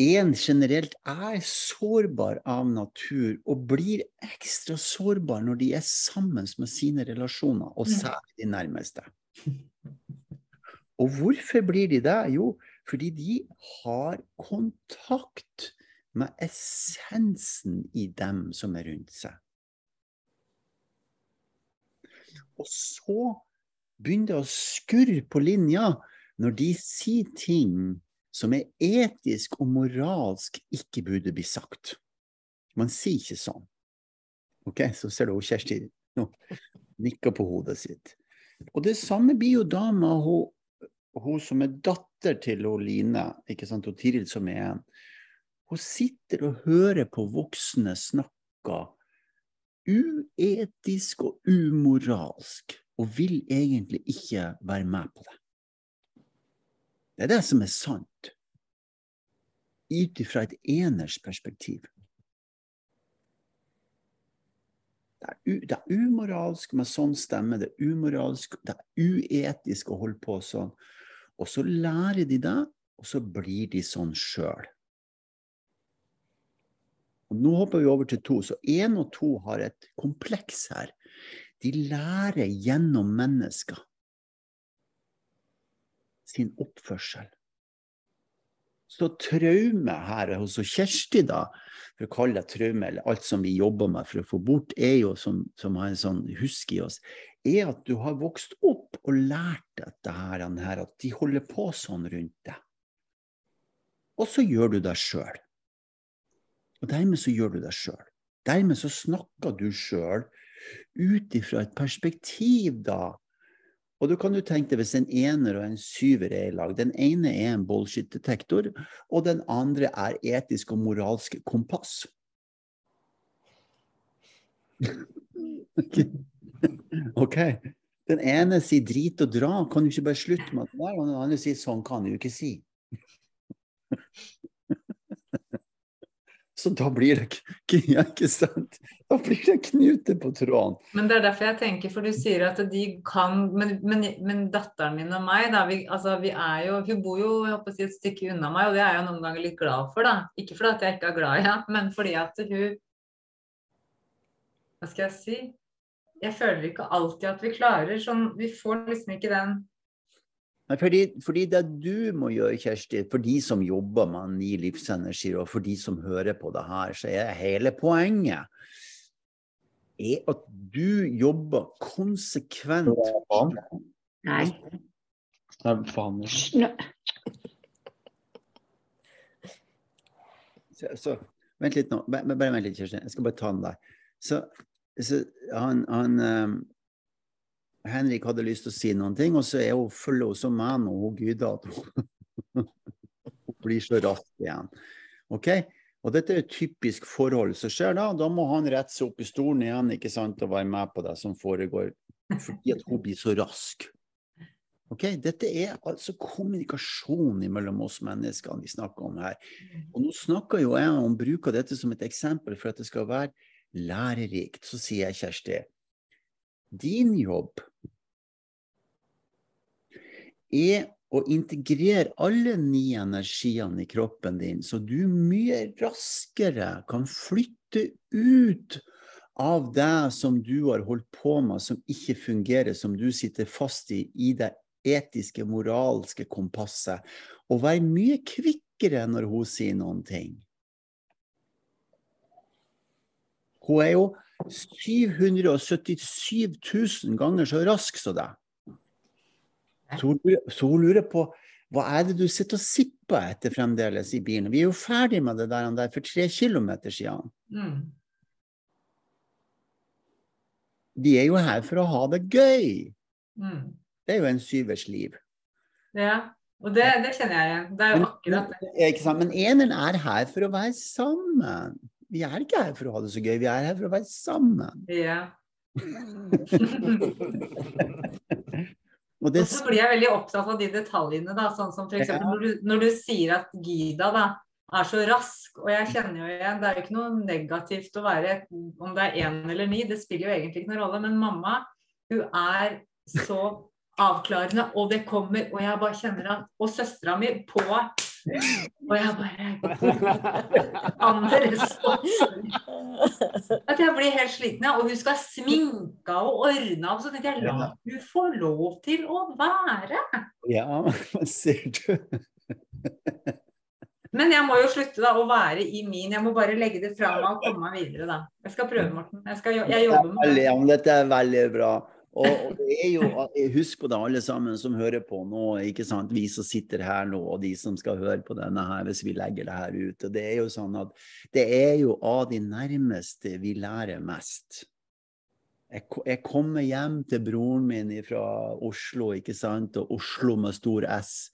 en generelt er sårbar av natur og blir ekstra sårbar når de er sammen med sine relasjoner, og Mm. særlig de nærmeste. Og hvorfor blir de det? Jo, fordi de har kontakt med essensen i dem som er rundt seg. Og så begynner å skurre på linja når de sier ting som er etisk og moralsk ikke burde bli sagt. Man sier ikke sånn. Ok, Så ser du Kjersti nå nikker på hodet sitt. Og det samme blir jo da med hun, hun som er datter til Line, ikke sant, og Tiril som er en. Hun sitter og hører på voksne snakke uetisk og umoralsk, og vil egentlig ikke være med på det. Det er det som er sant, ut ifra et eners perspektiv. Det er, det er umoralsk med sånn stemme, det er umoralsk, det er uetisk å holde på sånn. Og så lærer de det, og så blir de sånn sjøl. Nå hopper vi over til to. Så én og to har et kompleks her. De lærer gjennom mennesker sin oppførsel. Så traume her hos Kjersti, da, for å kalle det traume, eller alt som vi jobber med for å få bort, er jo som, som har en sånn husk i oss, er at du har vokst opp og lært dette her, at de holder på sånn rundt deg. Og så gjør du deg sjøl. Og dermed så gjør du deg sjøl. Dermed så snakker du sjøl ut ifra et perspektiv, da. Og du kan jo tenke deg hvis en ener og en syver er i lag. Den ene er en bullshit-detektor, og den andre er etisk og moralsk kompass. OK. Den ene sier drit og dra, kan du ikke bare slutte med det? Og den andre sier sånn kan du ikke si. Så da blir det ikke, ikke sant? Da blir det knute på tråden. Men det er derfor jeg tenker, for du sier at de kan Men, men, men datteren min og meg, da, vi, altså, vi er jo Hun bor jo jeg håper å si, et stykke unna meg, og det er jeg noen ganger litt glad for, da. Ikke fordi at jeg ikke er glad i henne, men fordi at hun Hva skal jeg si? Jeg føler ikke alltid at vi klarer sånn Vi får liksom ikke den Nei, fordi, fordi det du må gjøre, Kjersti, for de som jobber med ni livsenergier, og for de som hører på det her, så er hele poenget er at du jobber konsekvent Nei. Nei, faen. Så, så, Vent litt nå. Bare, bare vent litt, Kjersti. Jeg skal bare ta den der. Så, så han, han um, Henrik hadde lyst til å si noen ting, og så er hun, følger hun som meg nå, hun Gyda, at hun, hun blir så rask igjen. Ok? Og dette er et typisk forhold som skjer da. Da må han rette seg opp i stolen igjen ikke sant, og være med på det som foregår, fordi at hun blir så rask. Ok? Dette er altså kommunikasjon mellom oss mennesker vi snakker om her. Og nå snakker jo jeg om bruk av dette som et eksempel for at det skal være lærerikt. Så sier jeg, Kjersti, din jobb er å integrere alle ni energiene i kroppen din, så du mye raskere kan flytte ut av det som du har holdt på med, som ikke fungerer, som du sitter fast i, i det etiske, moralske kompasset, og være mye kvikkere når hun sier noen ting. Hun er jo 777 000 ganger så rask som deg. Så hun, lurer- på hva er det du sitter og sipper etter fremdeles i bilen. Vi er jo ferdig med det der, der for tre kilometer siden. mm. Vi er jo her for å ha det gøy. Mm. Det er jo en syvers liv. Ja. Og det, det kjenner jeg igjen. Det er jo akkurat det. ikke men eneren er her for å være sammen. Vi er ikke her for å ha det så gøy, vi er her for å være sammen. Ja. Og det, Og så blir jeg veldig opptatt av de detaljene, da. Sånn som f.eks. Ja. Når, du, når du sier at Gida da, er så rask, og jeg kjenner jo igjen Det er jo ikke noe negativt å være om det er én eller ni, det spiller jo egentlig ikke noen rolle. Men mamma, hun er så avklarende, og det kommer, og jeg bare kjenner at Og søstera mi på Og jeg bare Anne. At jeg blir helt sliten. Og hun skal sminke og ordne opp. Så tenkte jeg la hun få lov til å være. Ja, ser du. Men jeg må jo slutte da å være i min. Jeg må bare legge det fra meg og komme meg videre, da. Jeg skal prøve, Morten. Jeg, skal, jeg jobber med det. dette er veldig bra. Og, og det er jo, Husk på det, alle sammen som hører på nå. ikke sant? Vi som sitter her nå, og de som skal høre på denne her, hvis vi legger det her ut. og Det er jo sånn at det er jo av de nærmeste vi lærer mest. Jeg, jeg kommer hjem til broren min fra Oslo, ikke sant? og Oslo med stor S,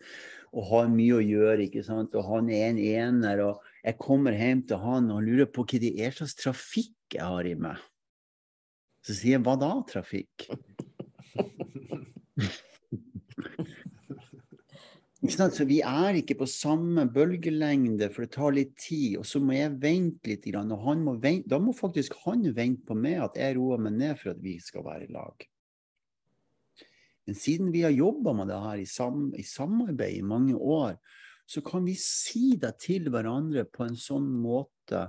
og har mye å gjøre. ikke sant? Og han er en ener. og Jeg kommer hjem til han og lurer på hva det er slags trafikk jeg har i meg. Så sier jeg, hva da, trafikk? Så vi er ikke på samme bølgelengde, for det tar litt tid. Og så må jeg vente litt. Og han må vente, da må faktisk han vente på meg at jeg roer meg ned for at vi skal være i lag. Men siden vi har jobba med det her i, sam, i samarbeid i mange år, så kan vi si det til hverandre på en sånn måte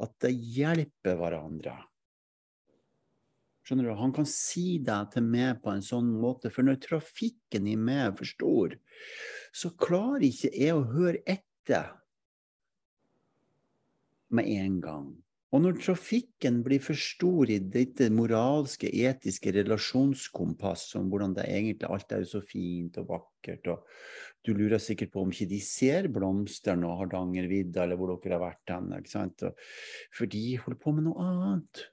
at det hjelper hverandre. Skjønner du? Han kan si det til meg på en sånn måte, for når trafikken i meg for stor, så klarer ikke jeg å høre etter med en gang. Og når trafikken blir for stor i dette moralske, etiske relasjonskompass om hvordan det egentlig alt er så fint og vakkert, og du lurer sikkert på om ikke de ser blomstene og Hardangervidda, eller hvor dere har vært hen, for de holder på med noe annet.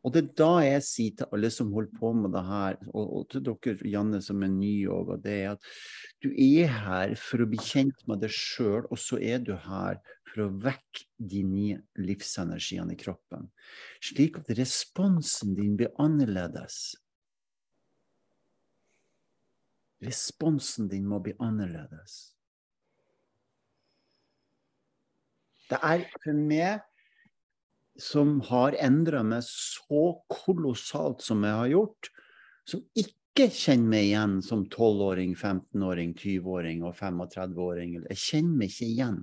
Og det er da jeg sier til alle som holder på med det her, og, og til dere, Janne, som er ny òg, og det er at du er her for å bli kjent med deg sjøl, og så er du her for å vekke de nye livsenergiene i kroppen. Slik at responsen din blir annerledes. Responsen din må bli annerledes. Det er for meg som har endra meg så kolossalt som jeg har gjort, som ikke kjenner meg igjen som 12-åring, 15-åring, 20-åring og 35-åring. Jeg kjenner meg ikke igjen.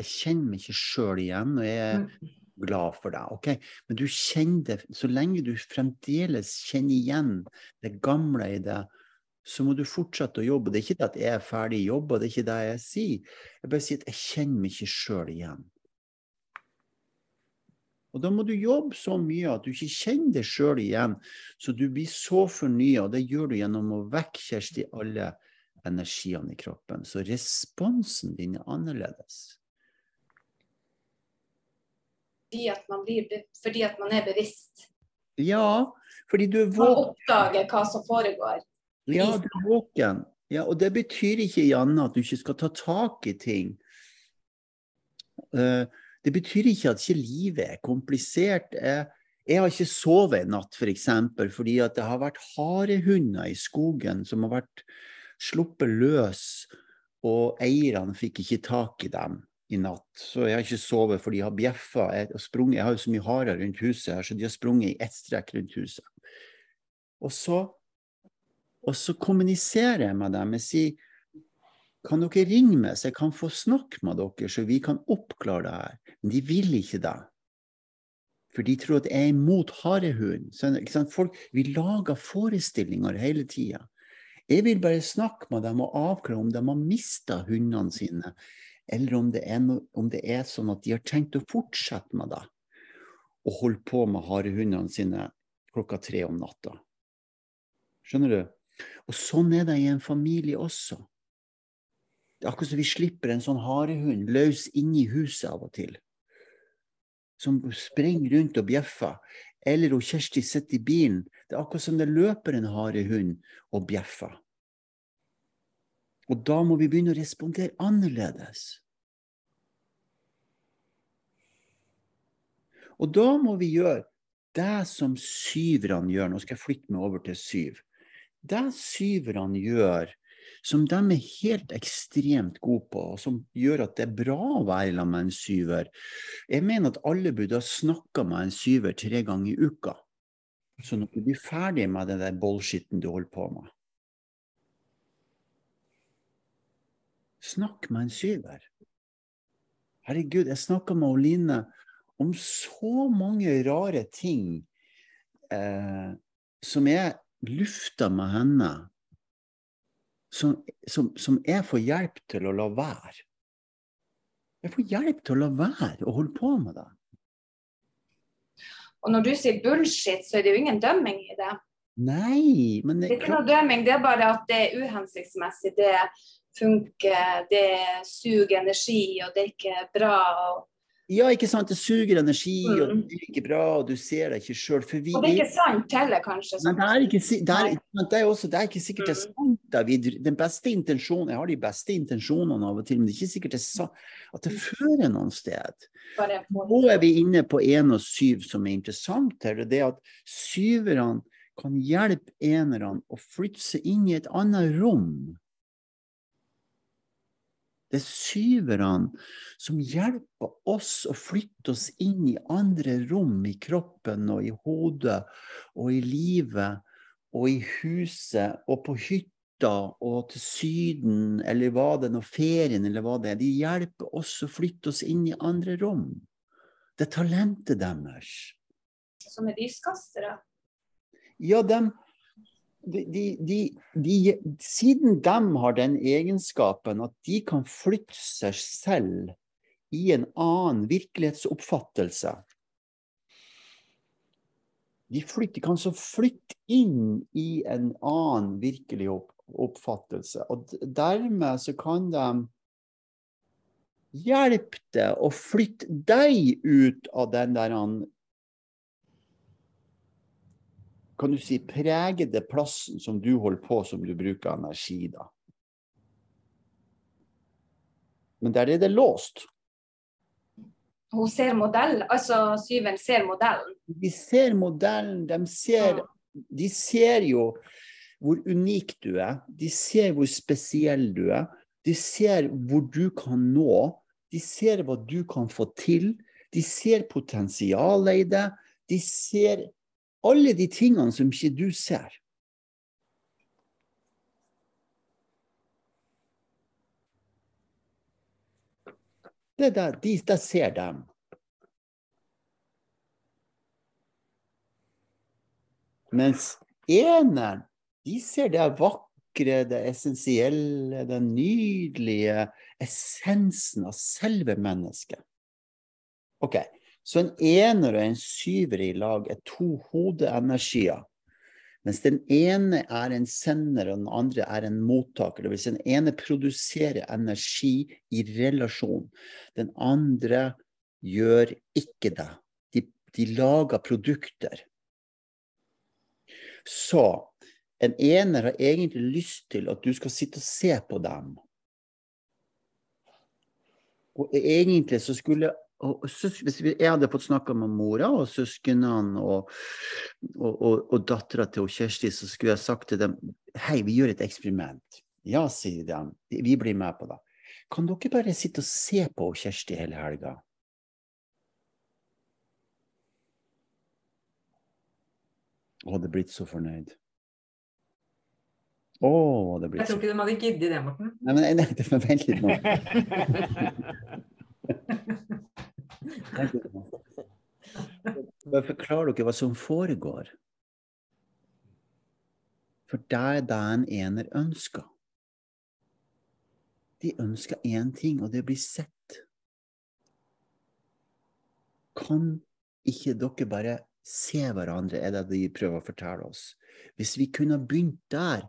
Jeg kjenner meg ikke sjøl igjen, og jeg er glad for det. ok? Men du kjenner det, så lenge du fremdeles kjenner igjen det gamle i det, så må du fortsette å jobbe. Det er ikke det at jeg er ferdig i jobb, og det er ikke det jeg sier. Jeg bare sier at jeg kjenner meg ikke sjøl igjen. Og da må du jobbe så mye at du ikke kjenner deg sjøl igjen, så du blir så fornya. Og det gjør du gjennom å vekke Kjersti alle energiene i kroppen. Så responsen din er annerledes. Fordi at man, blir, fordi at man er bevisst. Ja, fordi du er Man våken. oppdager hva som foregår. Ja, du er våken. Ja, og det betyr ikke, Janne, at du ikke skal ta tak i ting. Eh, det betyr ikke at ikke livet er komplisert. Jeg, har ikke sovet en natt, f.eks., for eksempel, fordi at det har vært harehunder i skogen som har vært sluppet løs, og eierne fikk ikke tak i dem i natt. Så jeg har ikke sovet, for de har bjeffa. Jeg, jeg har jo så mye harer rundt huset her, så de har sprunget i ett strekk rundt huset. Og så og så kommuniserer jeg med dem. Jeg sier kan dere ringe meg, så jeg kan få snakke med dere, så vi kan oppklare det her. Men de vil ikke det. For de tror at jeg er imot harehund. Folk, vi lager forestillinger hele tida. Jeg vil bare snakke med dem og avklare om de har mista hundene sine, eller om det, no, om det er sånn at de har tenkt å fortsette med det. Og holde på med harehundene sine klokka tre om natta. Skjønner du? Og sånn er det i en familie også. Det er akkurat som vi slipper en sånn harehund løs inn i huset av og til. Som springer rundt og bjeffer. Eller hun Kjersti sitter i bilen. Det er akkurat som det løper en harehund og bjeffer. Og da må vi begynne å respondere annerledes. Og da må vi gjøre det som syverne gjør. Nå skal jeg flytte meg over til syv. Det syverne gjør, som de er helt ekstremt gode på, og som gjør at det er bra å være sammen med en syver Jeg mener at alle burde ha snakka med en syver tre ganger i uka. Sånn at du blir ferdig med den der bullshitten du holder på med. Snakk med en syver. Herregud, jeg snakka med Oline om så mange rare ting eh, som jeg lufta med henne, som, som, som jeg får hjelp til å la være. Jeg får hjelp til å la være å holde på med det. Og når du sier bullshit, så er det jo ingen dømming i det. Nei, men Det er ikke noe dømming, det er bare at det er uhensiktsmessig. Det funker, det suger energi, og det er ikke bra. Og, Ja, ikke sant. Det suger energi, og Mm. det blir ikke bra, og du ser deg ikke sjøl. Og det er ikke sant heller, kanskje. Nei, det er ikke, det er, det er, også, det er ikke sikkert det er Mm. sant. da. Vi, den beste intensjonen, Jeg har de beste intensjonene av og til, men det er ikke sikkert det er at det fører noen sted. Nå er vi inne på én og syv som er interessant her. og Det er at syverne kan hjelpe enerne å flytte seg inn i et annet rom. Det er syverne som hjelper oss å flytte oss inn i andre rom i kroppen og i hodet og i livet og i huset og på hytta og til Syden eller hva det og ferien eller hva det er. De hjelper oss å flytte oss inn i andre rom. Det er talentet deres. Som er lyskastere. Ja, dem, de, de, de, de, siden de har den egenskapen at de kan flytte seg selv i en annen virkelighetsoppfattelse De flytter, kan så flytte inn i en annen virkelig opp, oppfattelse. Og dermed så kan de hjelpe deg å flytte deg ut av den der han kan du si, pregede plassen som du holder på som du bruker energi, da. Men der er det låst. Hun ser modell, altså syven ser modellen. De ser modellen, de ser, de ser jo hvor unik du er. De ser hvor spesiell du er. De ser hvor du kan nå. De ser hva du kan få til. De ser potensialet i det. De ser alle de tingene som ikke du ser. Det er der, de, der ser dem. Mens eneren, de ser det vakre, det essensielle, den nydelige essensen av selve mennesket. Ok, så en ener og en syver i lag er to hodeenergier. Mens den ene er en sender, og den andre er en mottaker. Det vil si den ene produserer energi i relasjon. Den andre gjør ikke det. De, de lager produkter. Så en ener har egentlig lyst til at du skal sitte og se på dem. Og egentlig så skulle og Hvis vi- jeg hadde fått snakka med mora og søsknene og, og, og, og dattera til Kjersti, så skulle jeg sagt til dem Hei, vi gjør et eksperiment. Ja, sier de. Vi blir med på det. Kan dere bare sitte og se på Kjersti hele helga? Å, hadde blitt så fornøyd. Å, hadde Jeg tror ikke de hadde giddet det, Morten. Nei, men, nei, men vent litt nå. Bare forklar dere hva som foregår. For det er det en ener ønsker. De ønsker én ting, og det blir sett. Kan ikke dere bare se hverandre, er det de prøver å fortelle oss. Hvis vi kunne ha begynt der,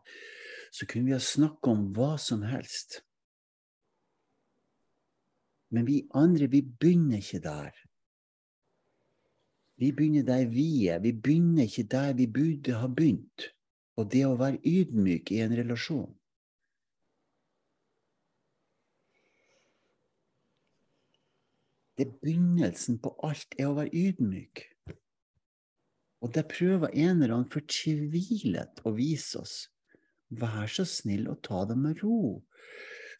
så kunne vi ha snakket om hva som helst. Men vi andre, vi begynner ikke der. Vi begynner der vi er. Vi begynner ikke der vi burde ha begynt. Og det å være ydmyk i en relasjon. Det er begynnelsen på alt, er å være ydmyk. Og det prøver en eller annen fortvilet å vise oss. Vær så snill å ta det med ro,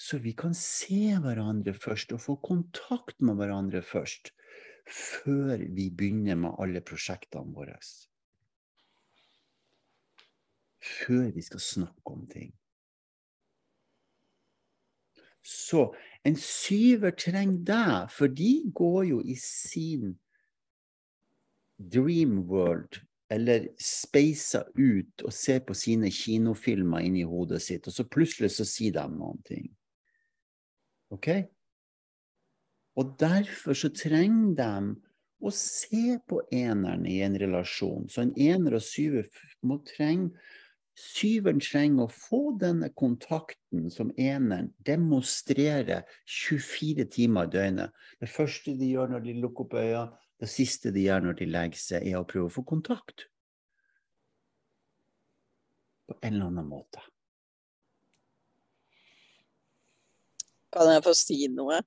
så vi kan se hverandre først og få kontakt med hverandre først, før vi begynner med alle prosjektene våre. Før vi skal snakke om ting. Så en syver trenger deg, for de går jo i sin dream world, eller speiser ut og ser på sine kinofilmer inni hodet sitt, og så plutselig så sier de noen ting. OK? Og derfor så trenger de å se på eneren i en relasjon. Så en ener og syver må trenge Syveren trenger å få denne kontakten som eneren demonstrerer 24 timer i døgnet. Det første de gjør når de lukker opp øynene, det siste de gjør når de legger seg, er å prøve å få kontakt. På en eller annen måte. Kan jeg få si noe?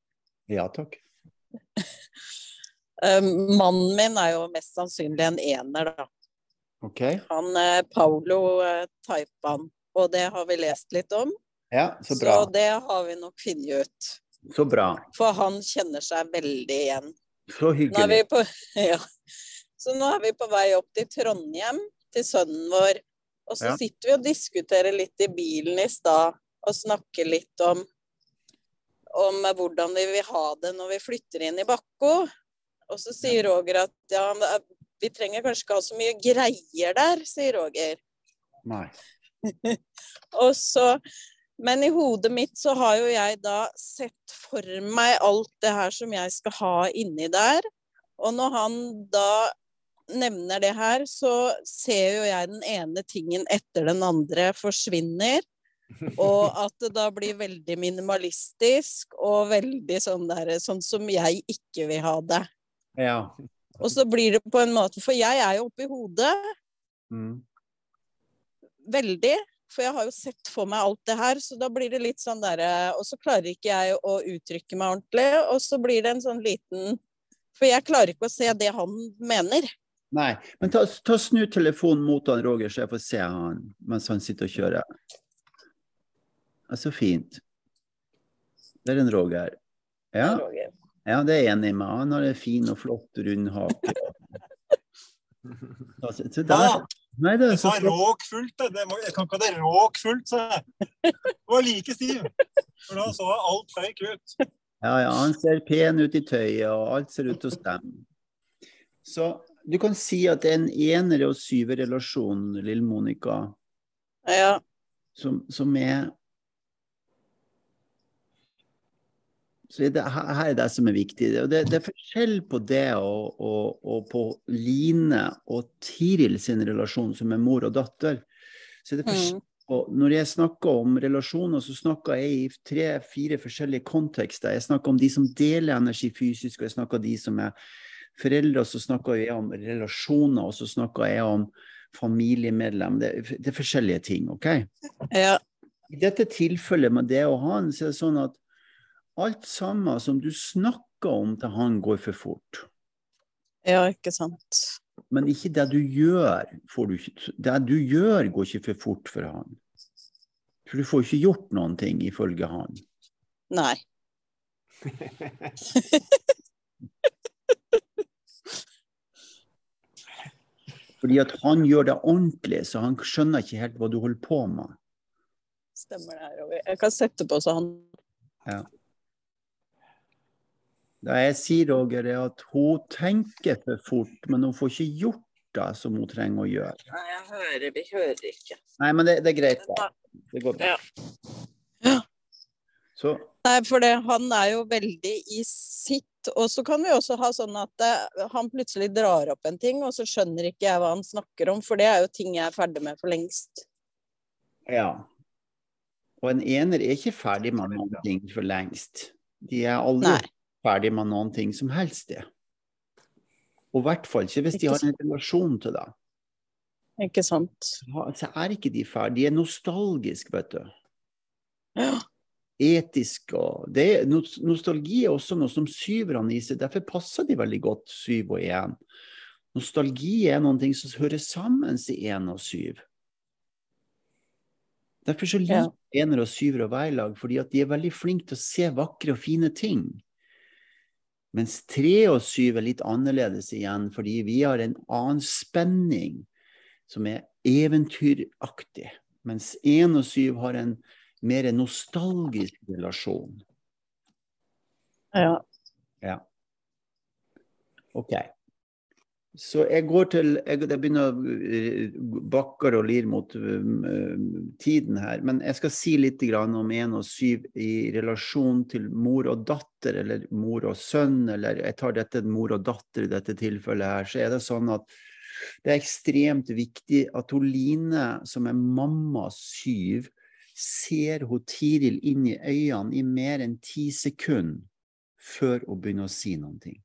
Ja takk. Um, mannen min er jo mest sannsynlig en ener, da. Okay. Han er Paulo eh, Taipan, og det har vi lest litt om. Ja, så bra. Så, det har vi nok funnet ut. Så bra. For han kjenner seg veldig igjen. Så Nå vi hyggelig. på, ja. Så nå er vi på vei opp til Trondheim, til sønnen vår. Og så Ja. sitter vi og diskuterer litt i bilen i stad, og snakker litt om, om hvordan vi vil ha det når vi flytter inn i Bakko. Og så sier Roger at ja, vi trenger kanskje ikke ha så mye greier der, sier Roger. Nei. Og så, men i hodet mitt så har jo jeg da sett for meg alt det her som jeg skal ha inni der. Og når han da nevner det her, så ser jo jeg den ene tingen etter den andre forsvinner. Og at det da blir veldig minimalistisk og veldig sånn der, sånn som jeg ikke vil ha det. Ja. Og så blir det på en måte, for jeg er jo oppi hodet Mm. veldig. For jeg har jo sett for meg alt det her, så da blir det litt sånn derre Og så klarer ikke jeg å uttrykke meg ordentlig, og så blir det en sånn liten For jeg klarer ikke å se det han mener. Nei. Men ta, ta snu telefonen mot han Roger, så jeg får se han mens han sitter og kjører. Ja, så fint. Det er en Roger. Ja, ja, det er enig med. Han har en fin og flott rund hake. Så der, nei, det er så flott. råkfullt. det. Det må, jeg kan ikke ha det råkfullt, sa jeg. Det var like stiv. For da så alt fake ut. Ja, ja, han ser pen ut i tøyet, og alt ser ut til å stemme. Så du kan si at det er en enere- og syverrelasjon, lille Monica, Ja. som, som er Så det, her er det som er viktig. Og det, det er forskjell på det og, og, og på Line og Tiril sin relasjon, som er mor og datter. Så det forskjell Mm. og når jeg snakker om relasjoner, så snakker jeg i tre-fire forskjellige kontekster. Jeg snakker om de som deler energi fysisk, og jeg snakker om de som er foreldre, og så snakker jeg om relasjoner, og så snakker jeg om familiemedlem. Det, det er forskjellige ting, OK? ja. I dette tilfellet med det å ha en, så er det sånn at alt sammen som du snakker om til han, går for fort. Ja, ikke sant. Men ikke det du gjør, får du ikke Det du gjør, går ikke for fort for han. For du får ikke gjort noen ting, ifølge han. Nei. Fordi at han gjør det ordentlig, så han skjønner ikke helt hva du holder på med. Stemmer det, her. Jeg kan sette på så han Det jeg sier, Roger, er at hun tenker for fort, men hun får ikke gjort det som hun trenger å gjøre. Nei, jeg hører, vi hører ikke. Nei, men det, det er greit. Da. Det går bra. Ja. Så Nei, for det, han er jo veldig i sitt. Og så kan vi også ha sånn at det, han plutselig drar opp en ting, og så skjønner ikke jeg hva han snakker om, for det er jo ting jeg er ferdig med for lengst. Ja. Og en ener er ikke ferdig med noen ting for lengst. De er aldri Nei. Ferdig med noen ting som helst, det. Og i hvert fall ikke hvis de har en relasjon til det. Ikke sant? Så er ikke de ferdige. De er nostalgiske, vet du. Ja. Etisk og det, er- Nostalgi er også noe som syverne i seg. Derfor passer de veldig godt, syv og én. Nostalgi er noen ting som hører sammen i én og syv. Derfor så liker Ja. ener og syvere å være i lag, fordi at de er veldig flinke til å se vakre og fine ting. Mens tre og syv er litt annerledes igjen, fordi vi har en annen spenning som er eventyraktig. Mens én og syv har en mer nostalgisk relasjon. Ja. Ja. OK. Så jeg går til Jeg, jeg begynner å bakke bakker og lir mot um, tiden her, men jeg skal si litt om 1 og 7 i relasjon til mor og datter, eller mor og sønn, eller jeg tar dette mor og datter i dette tilfellet her, så er det sånn at det er ekstremt viktig at hun Line, som er mamma syv, ser hun Tiril inn i øynene i mer enn ti sekunder før hun begynner å si noen ting.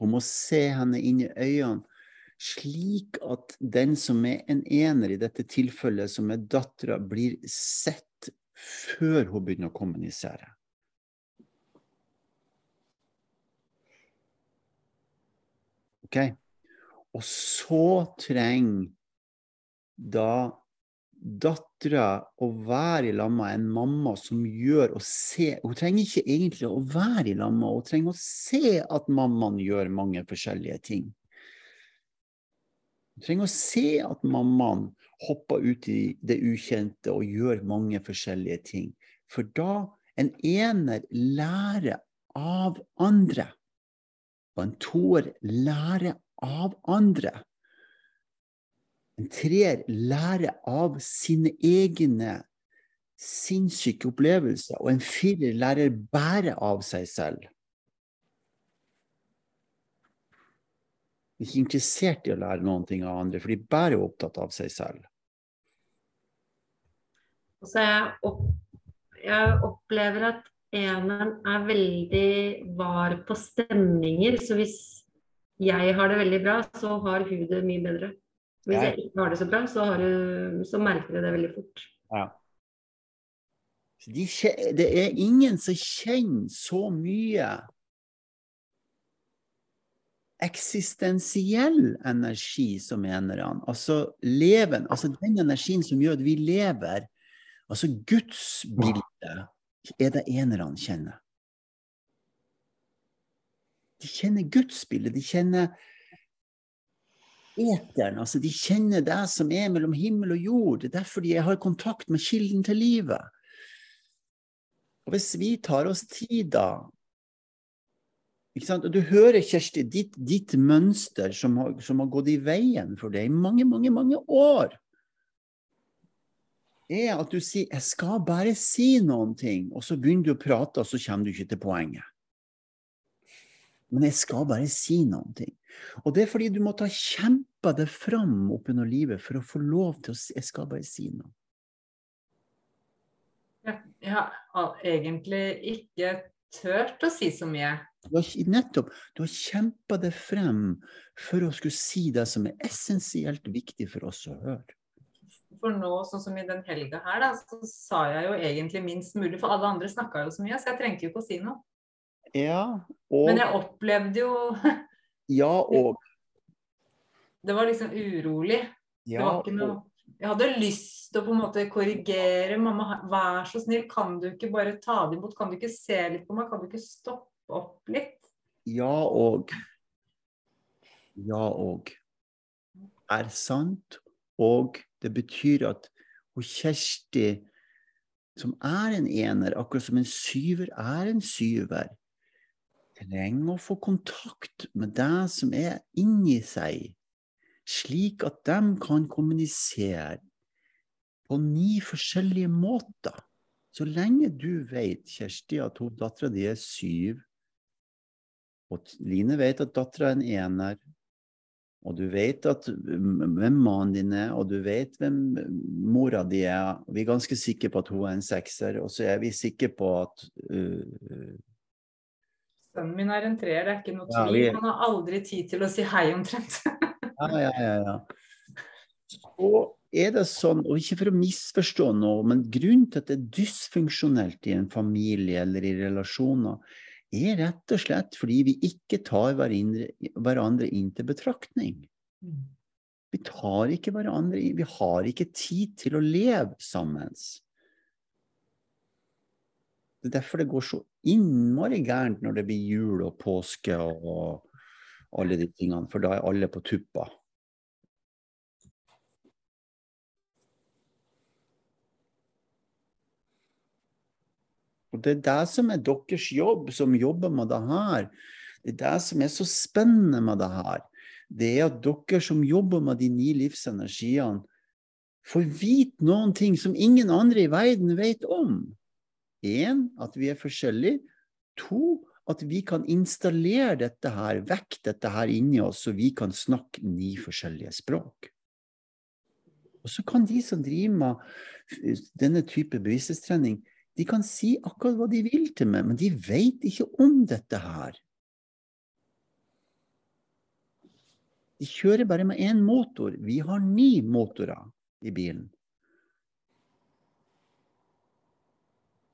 Hun å se henne inn i øynene, slik at den som er en ener, i dette tilfellet som er dattera, blir sett før hun begynner å kommunisere. Ok? Og så trenger da dattera å være i lag med en mamma som gjør og ser Hun trenger ikke egentlig å være i lag med, hun trenger å se at mammaen gjør mange forskjellige ting. Hun trenger å se at mammaen hopper ut i det ukjente og gjør mange forskjellige ting. For da en ener lærer av andre, og en toer lærer av andre. En treer lærer av sine egne sinnssyke opplevelser, og en firer lærer bare av seg selv. De er ikke interessert i å lære noen ting av andre, for de er bare opptatt av seg selv. Og så jeg, opp, jeg opplever at eneren er veldig var på stemninger. Så hvis jeg har det veldig bra, så har hun det mye bedre. Hvis jeg ikke har det så bra, så, har du, så merker du det veldig fort. Ja. De, det er ingen som kjenner så mye eksistensiell energi som enerne. Altså leven, altså den energien som gjør at vi lever. Altså Guds bilde er det enerne kjenner. De kjenner Guds bilde. De kjenner eteren. Altså, de kjenner det som er mellom himmel og jord. Det er derfor de har kontakt med kilden til livet. Og hvis vi tar oss tid, da og Du hører, Kjersti, ditt, ditt mønster som har, som har, gått i veien for deg i mange, mange, mange år, er at du sier 'jeg skal bare si noen ting', og så begynner du å prate, og så kommer du ikke til poenget. Men jeg skal bare si noen ting. Og det er fordi du måtte ha kjempa det fram opp under livet for å få lov til å si Jeg skal bare si noe. Jeg har egentlig ikke tørt å si så mye. Du har, nettopp. Du har kjempa det frem for å skulle si det som er essensielt viktig for oss å høre. For nå, sånn som i den helga her, da, så sa jeg jo egentlig minst mulig. For alle andre snakka jo så mye, så jeg trengte jo ikke å si noe. Ja, og... Men jeg opplevde jo Ja, og Det var liksom urolig. Ja, det var ikke noe Jeg hadde lyst til å på en måte korrigere. 'Mamma, vær så snill, kan du ikke bare ta det imot? Kan du ikke se litt på meg? Kan du ikke stoppe opp litt?' Ja og Ja og er sant. Og det betyr at hun Kjersti, som er en ener, akkurat som en syver er en syver, trenger å få kontakt med det som er inni seg, slik at de kan kommunisere på ni forskjellige måter. Så lenge du vet, Kjersti, at dattera di er syv, og Line vet at dattera er en ener, og du vet at, hvem mannen din er, og du vet hvem mora di er. Vi er ganske sikre på at hun er en sekser, og så er vi sikre på at uh, Sønnen min er en treer, det er ikke noe tvil. Ja, vi... Han har aldri tid til å si hei, omtrent. ja, ja, ja, ja. Og er det sånn, og ikke for å misforstå noe, men grunnen til at det er dysfunksjonelt i en familie eller i relasjoner, er rett og slett fordi vi ikke tar hverandre inn til betraktning. Mm. Vi tar ikke hverandre inn, vi har ikke tid til å leve sammen. Det er derfor det går så innmari gærent når det blir jul og påske og alle de tingene, for da er alle på tuppa. Og Det er det som er deres jobb, som jobber med det her. Det er det som er så spennende med det her. Det er at dere som jobber med de ni livsenergiene, får vite noen ting som ingen andre i verden vet om. Én, at vi er forskjellige. To, at vi kan installere dette her, vekk dette her inni oss, så vi kan snakke ni forskjellige språk. Og så kan de som driver med denne type bevissthetstrening, de kan si akkurat hva de vil til meg, men de vet ikke om dette her. De kjører bare med én motor. Vi har ni motorer i bilen.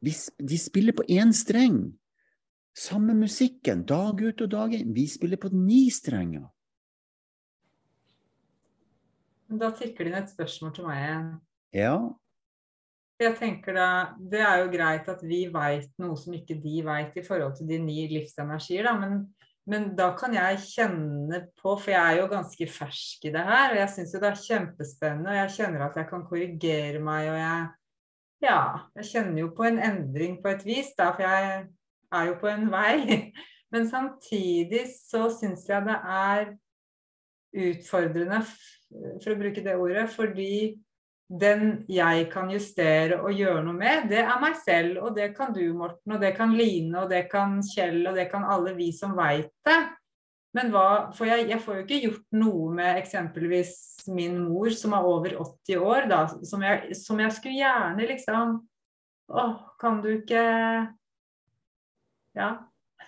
De spiller på én streng. Samme musikken dag ut og dag inn. Vi spiller på ni strenger. Da tikker det inn et spørsmål til meg igjen. Ja. Jeg tenker da, Det er jo greit at vi veit noe som ikke de veit i forhold til de ni livsenergier, da, men, men, da kan jeg kjenne på, for jeg er jo ganske fersk i det her, og jeg syns jo det er kjempespennende, og jeg kjenner at jeg kan korrigere meg, og jeg Ja, jeg kjenner jo på en endring på et vis, da, for jeg er jo på en vei. Men samtidig så syns jeg det er utfordrende, for å bruke det ordet, fordi den jeg kan justere og gjøre noe med, det er meg selv. Og det kan du, Morten, og det kan Line, og det kan Kjell, og det kan alle vi som veit det. Men hva For jeg, jeg, får jo ikke gjort noe med eksempelvis min mor, som er over 80 år, da, som jeg, som jeg skulle gjerne liksom Å, kan du ikke Ja.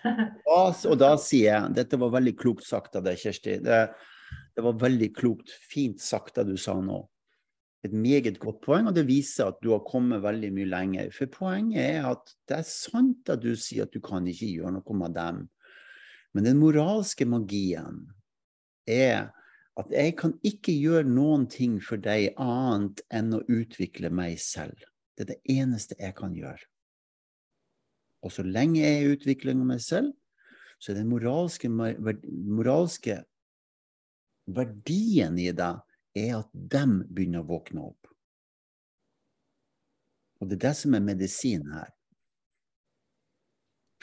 og da sier jeg Dette var veldig klokt sagt av deg, Kjersti. Det, det var veldig klokt, fint sagt det du sa nå. Et meget godt poeng, og det viser at du har kommet veldig mye lenger. For poenget er at det er sant at du sier at du kan ikke gjøre noe med dem. Men den moralske magien er at jeg kan ikke gjøre noen ting for deg annet enn å utvikle meg selv. Det er det eneste jeg kan gjøre. Og så lenge jeg er i utvikling av meg selv, så er den moralske, moralske verdien i deg er at dem begynner å våkne opp. Og det er det som er medisin her.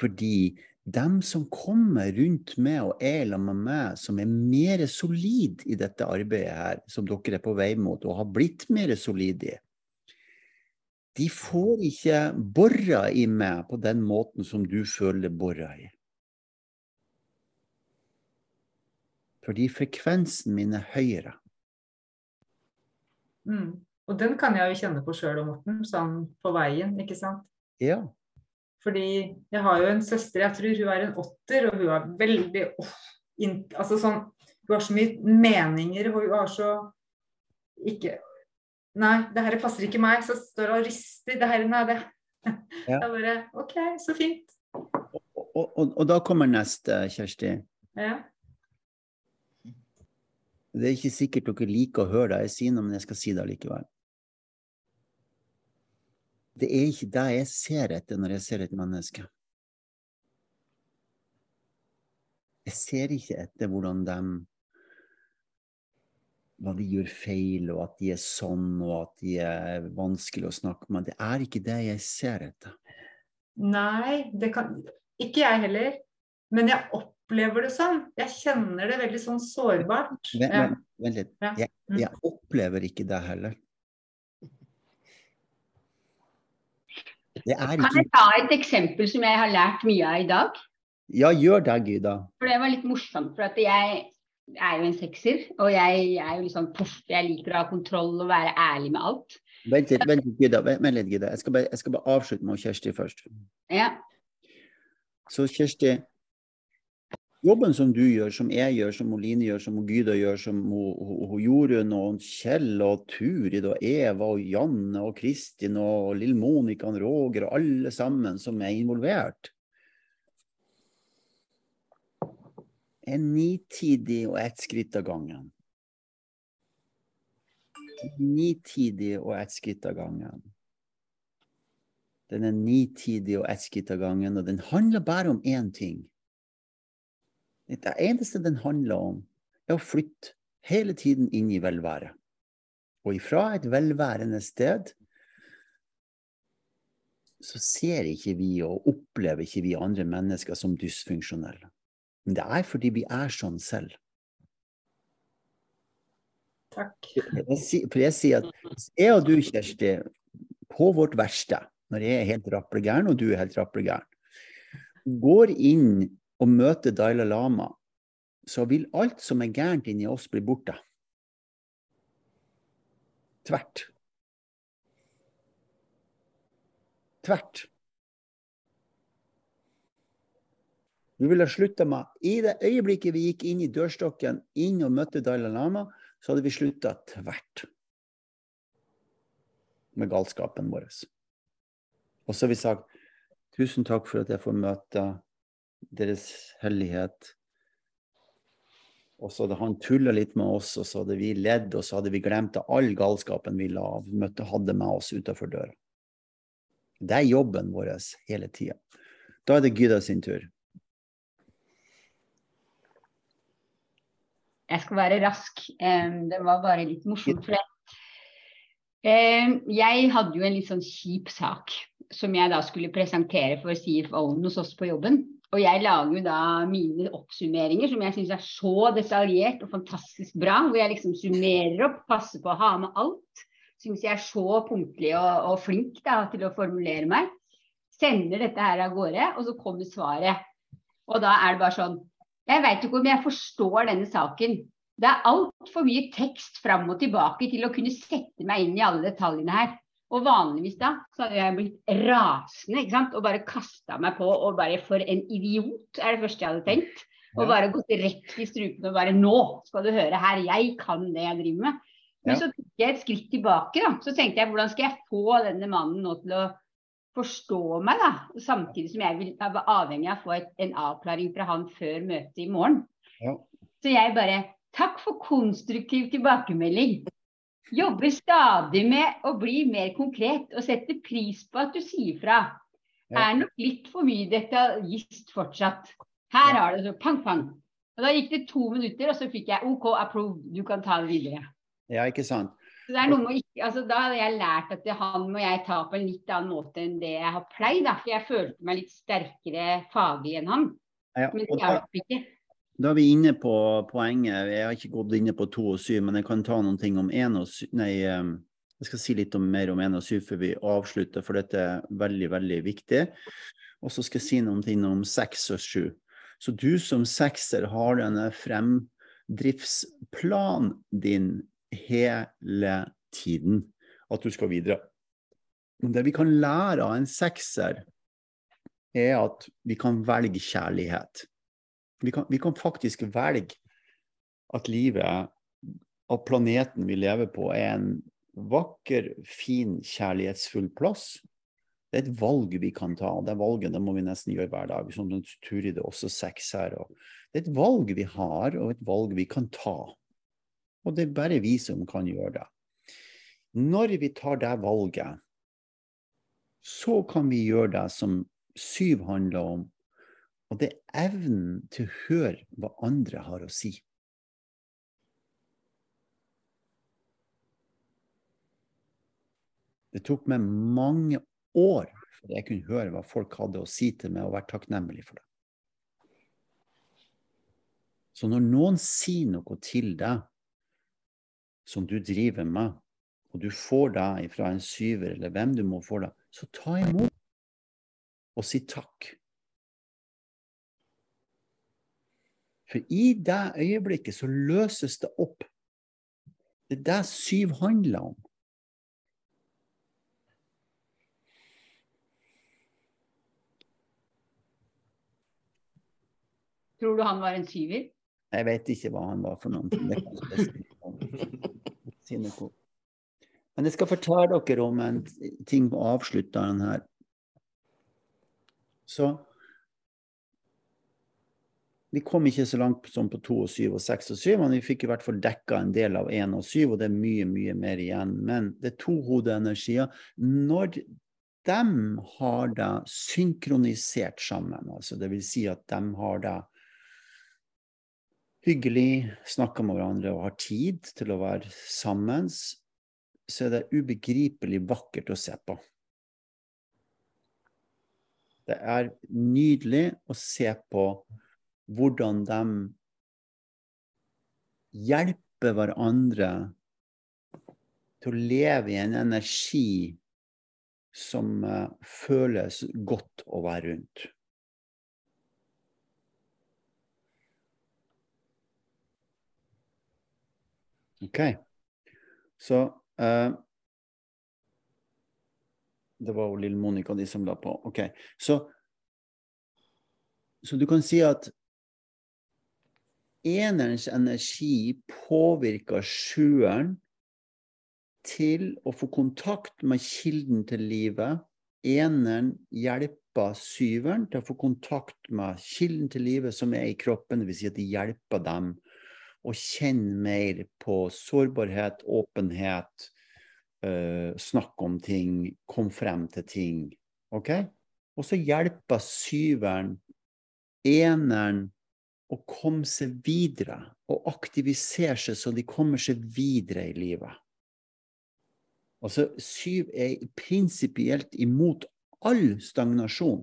Fordi dem som kommer rundt meg og er sammen med meg, som er mer solid i dette arbeidet her, som dere er på vei mot og har blitt mer solide i, de får ikke bora i meg på den måten som du føler bora i. Fordi frekvensen min er høyere. Mm. Og den kan jeg jo kjenne på sjøl og Morten, sånn på veien, ikke sant? Ja. Fordi jeg har jo en søster, jeg tror hun er en åtter, og hun er veldig oh, in, altså sånn, Hun har så mye meninger, og hun har så ikke Nei, det her passer ikke meg. Så står hun og rister. Det her, nei, det ja. Jeg bare OK, så fint. Og, og, og da kommer neste, Kjersti. Ja. Det er ikke sikkert dere liker å høre det jeg sier, men jeg skal si det likevel. Det er ikke det jeg ser etter når jeg ser et menneske. Jeg ser ikke etter hvordan de hva de gjør feil, og at de er sånn, og at de er vanskelig å snakke med. Det er ikke det jeg ser etter. Nei, det kan ikke jeg heller. Men jeg opplever det sånn. Jeg kjenner det veldig sånn sårbart. Vent, vent, vent litt. Jeg, mm. jeg, opplever ikke det heller. Det ikke... Kan jeg ta et eksempel som jeg har lært mye av i dag? Ja, gjør det, Gyda. For det var litt morsomt. For at jeg er jo en sekser, og jeg, er jo litt sånn poff. Jeg liker å ha kontroll og være ærlig med alt. Vent litt, vent litt, Gyda. Vent litt, Gyda. Jeg skal, bare, jeg skal bare avslutte med Kjersti først. Ja. Så Kjersti, jobben som du gjør, som jeg gjør, som Oline gjør, som Gyda gjør, som Jorunn og Kjell og Turid og Eva og Janne og Kristin og lille Monica og Roger og alle sammen som er involvert, er nitidig og ett skritt av gangen. Nitidig og ett skritt av gangen. Den er nitidig og ett skritt av gangen, og den handler bare om én ting. Det eneste den handler om, er å flytte hele tiden inn i velvære. Og ifra et velværende sted så ser ikke vi og opplever ikke vi andre mennesker som dysfunksjonelle. Men det er fordi vi er sånn selv. Takk. For jeg sier at jeg og du, Kjersti, på vårt verste, når jeg er helt rapplegæren og du er helt rapplegæren, går inn og møter Dalai Lama, så vil alt som er gærent inni oss, bli borte. Tvert. Tvert. Vi ville slutta med I det øyeblikket vi gikk inn i dørstokken, inn og møtte Dalai Lama, så hadde vi slutta tvert med galskapen vår. Og så har vi sagt tusen takk for at jeg får møte Deres hellighet. Og så hadde han tulla litt med oss, og så hadde vi ledd, og så hadde vi glemt all galskapen vi la, møtte, hadde med oss utafor døra. Det er jobben vår hele tida. Da er det Gyda sin tur. Jeg skal være rask. Det var bare litt morsomt. For det. Jeg hadde jo en litt sånn kjip sak som jeg da skulle presentere for CFO-en hos oss på jobben. Og jeg lager jo da mine oppsummeringer som jeg syns er så detaljert og fantastisk bra. Hvor jeg liksom summerer opp, passer på å ha med alt. Syns jeg er så punktlig og, og flink da, til å formulere meg. Sender dette her av gårde, og så kommer svaret. Og da er det bare sånn Jeg veit ikke om jeg forstår denne saken. Det er altfor mye tekst fram og tilbake til å kunne sette meg inn i alle detaljene her. Og vanligvis da, så hadde jeg blitt rasende ikke sant? og bare kasta meg på og bare For en idiot, er det første jeg hadde tenkt. Og bare gått rett i strupen og bare Nå skal du høre her, jeg kan det jeg driver med. Men Ja. så tok jeg et skritt tilbake, da. Så tenkte jeg hvordan skal jeg få denne mannen nå til å forstå meg, da. Samtidig som jeg vil være var avhengig av å få et, en avklaring fra han før møtet i morgen. Ja. Så jeg bare Takk for konstruktiv tilbakemelding. Jobber stadig med å bli mer konkret og setter pris på at du sier fra. Ja. Er nok litt for mye detaljist fortsatt. Her har du det, så pang, pang. Og Da gikk det to minutter, og så fikk jeg OK, approve, du kan ta det videre. Ja, ikke sant? Så det er noe med ikke, altså Da hadde jeg lært at han må jeg ta på en litt annen måte enn det jeg har pleid. da, For jeg følte meg litt sterkere faglig enn han. Ja, Men det hjalp ikke. Da er vi inne på poenget. Jeg har ikke gått inne på to og syv, men jeg kan ta noen ting om én og syv Nei, jeg skal si litt om, mer om én og syv før vi avslutter, for dette er veldig, veldig viktig. Og så skal jeg si noen ting om seks og sju. Så du som sekser har denne fremdriftsplanen din hele tiden. At du skal videre. Det vi kan lære av en sekser, er at vi kan velge kjærlighet. Vi kan, vi kan faktisk velge at livet, at planeten vi lever på, er en vakker, fin, kjærlighetsfull plass. Det er et valg vi kan ta, og det valget det må vi nesten gjøre hver dag. At Turid også sex her. Og det er et valg vi har, og et valg vi kan ta. Og det er bare vi som kan gjøre det. Når vi tar det valget, så kan vi gjøre det som syv handler om, og det er evnen til å høre hva andre har å si. Det tok meg mange år før jeg kunne høre hva folk hadde å si til meg, og være takknemlig for det. Så når noen sier noe til deg som du driver med, og du får det fra en syver, eller hvem du må få det, så ta imot og si takk. For i det øyeblikket så løses det opp. Det er det syv handler om. Tror du han var en syver? Jeg vet ikke hva han var for noen. Men jeg skal fortelle dere om en ting på avslutteren her. Så Vi kom ikke så langt som på to og syv og seks og syv, men vi fikk i hvert fall dekka en del av 1 og syv, og det er mye, mye mer igjen. Men det er to hodeenergier. Når de har det synkronisert sammen, altså det vil si at de har det hyggelig, snakker med hverandre og har tid til å være sammen, så er det ubegripelig vakkert å se på. Det er nydelig å se på hvordan de hjelper hverandre til å leve i en energi som eh, føles godt å være rundt. OK. Så uh, Det var jo lille Monica de som la på. OK. Så, så du kan si at enerens energi påvirker sjueren til å få kontakt med kilden til livet. Eneren hjelper syveren til å få kontakt med kilden til livet som er i kroppen. Dvs. Si at de hjelper dem å kjenne mer på sårbarhet, åpenhet, uh, snakke om ting, komme frem til ting. Ok? Og så hjelper syveren eneren å komme seg videre og aktivisere seg så de kommer seg videre i livet. Altså, syv er prinsipielt imot all stagnasjon.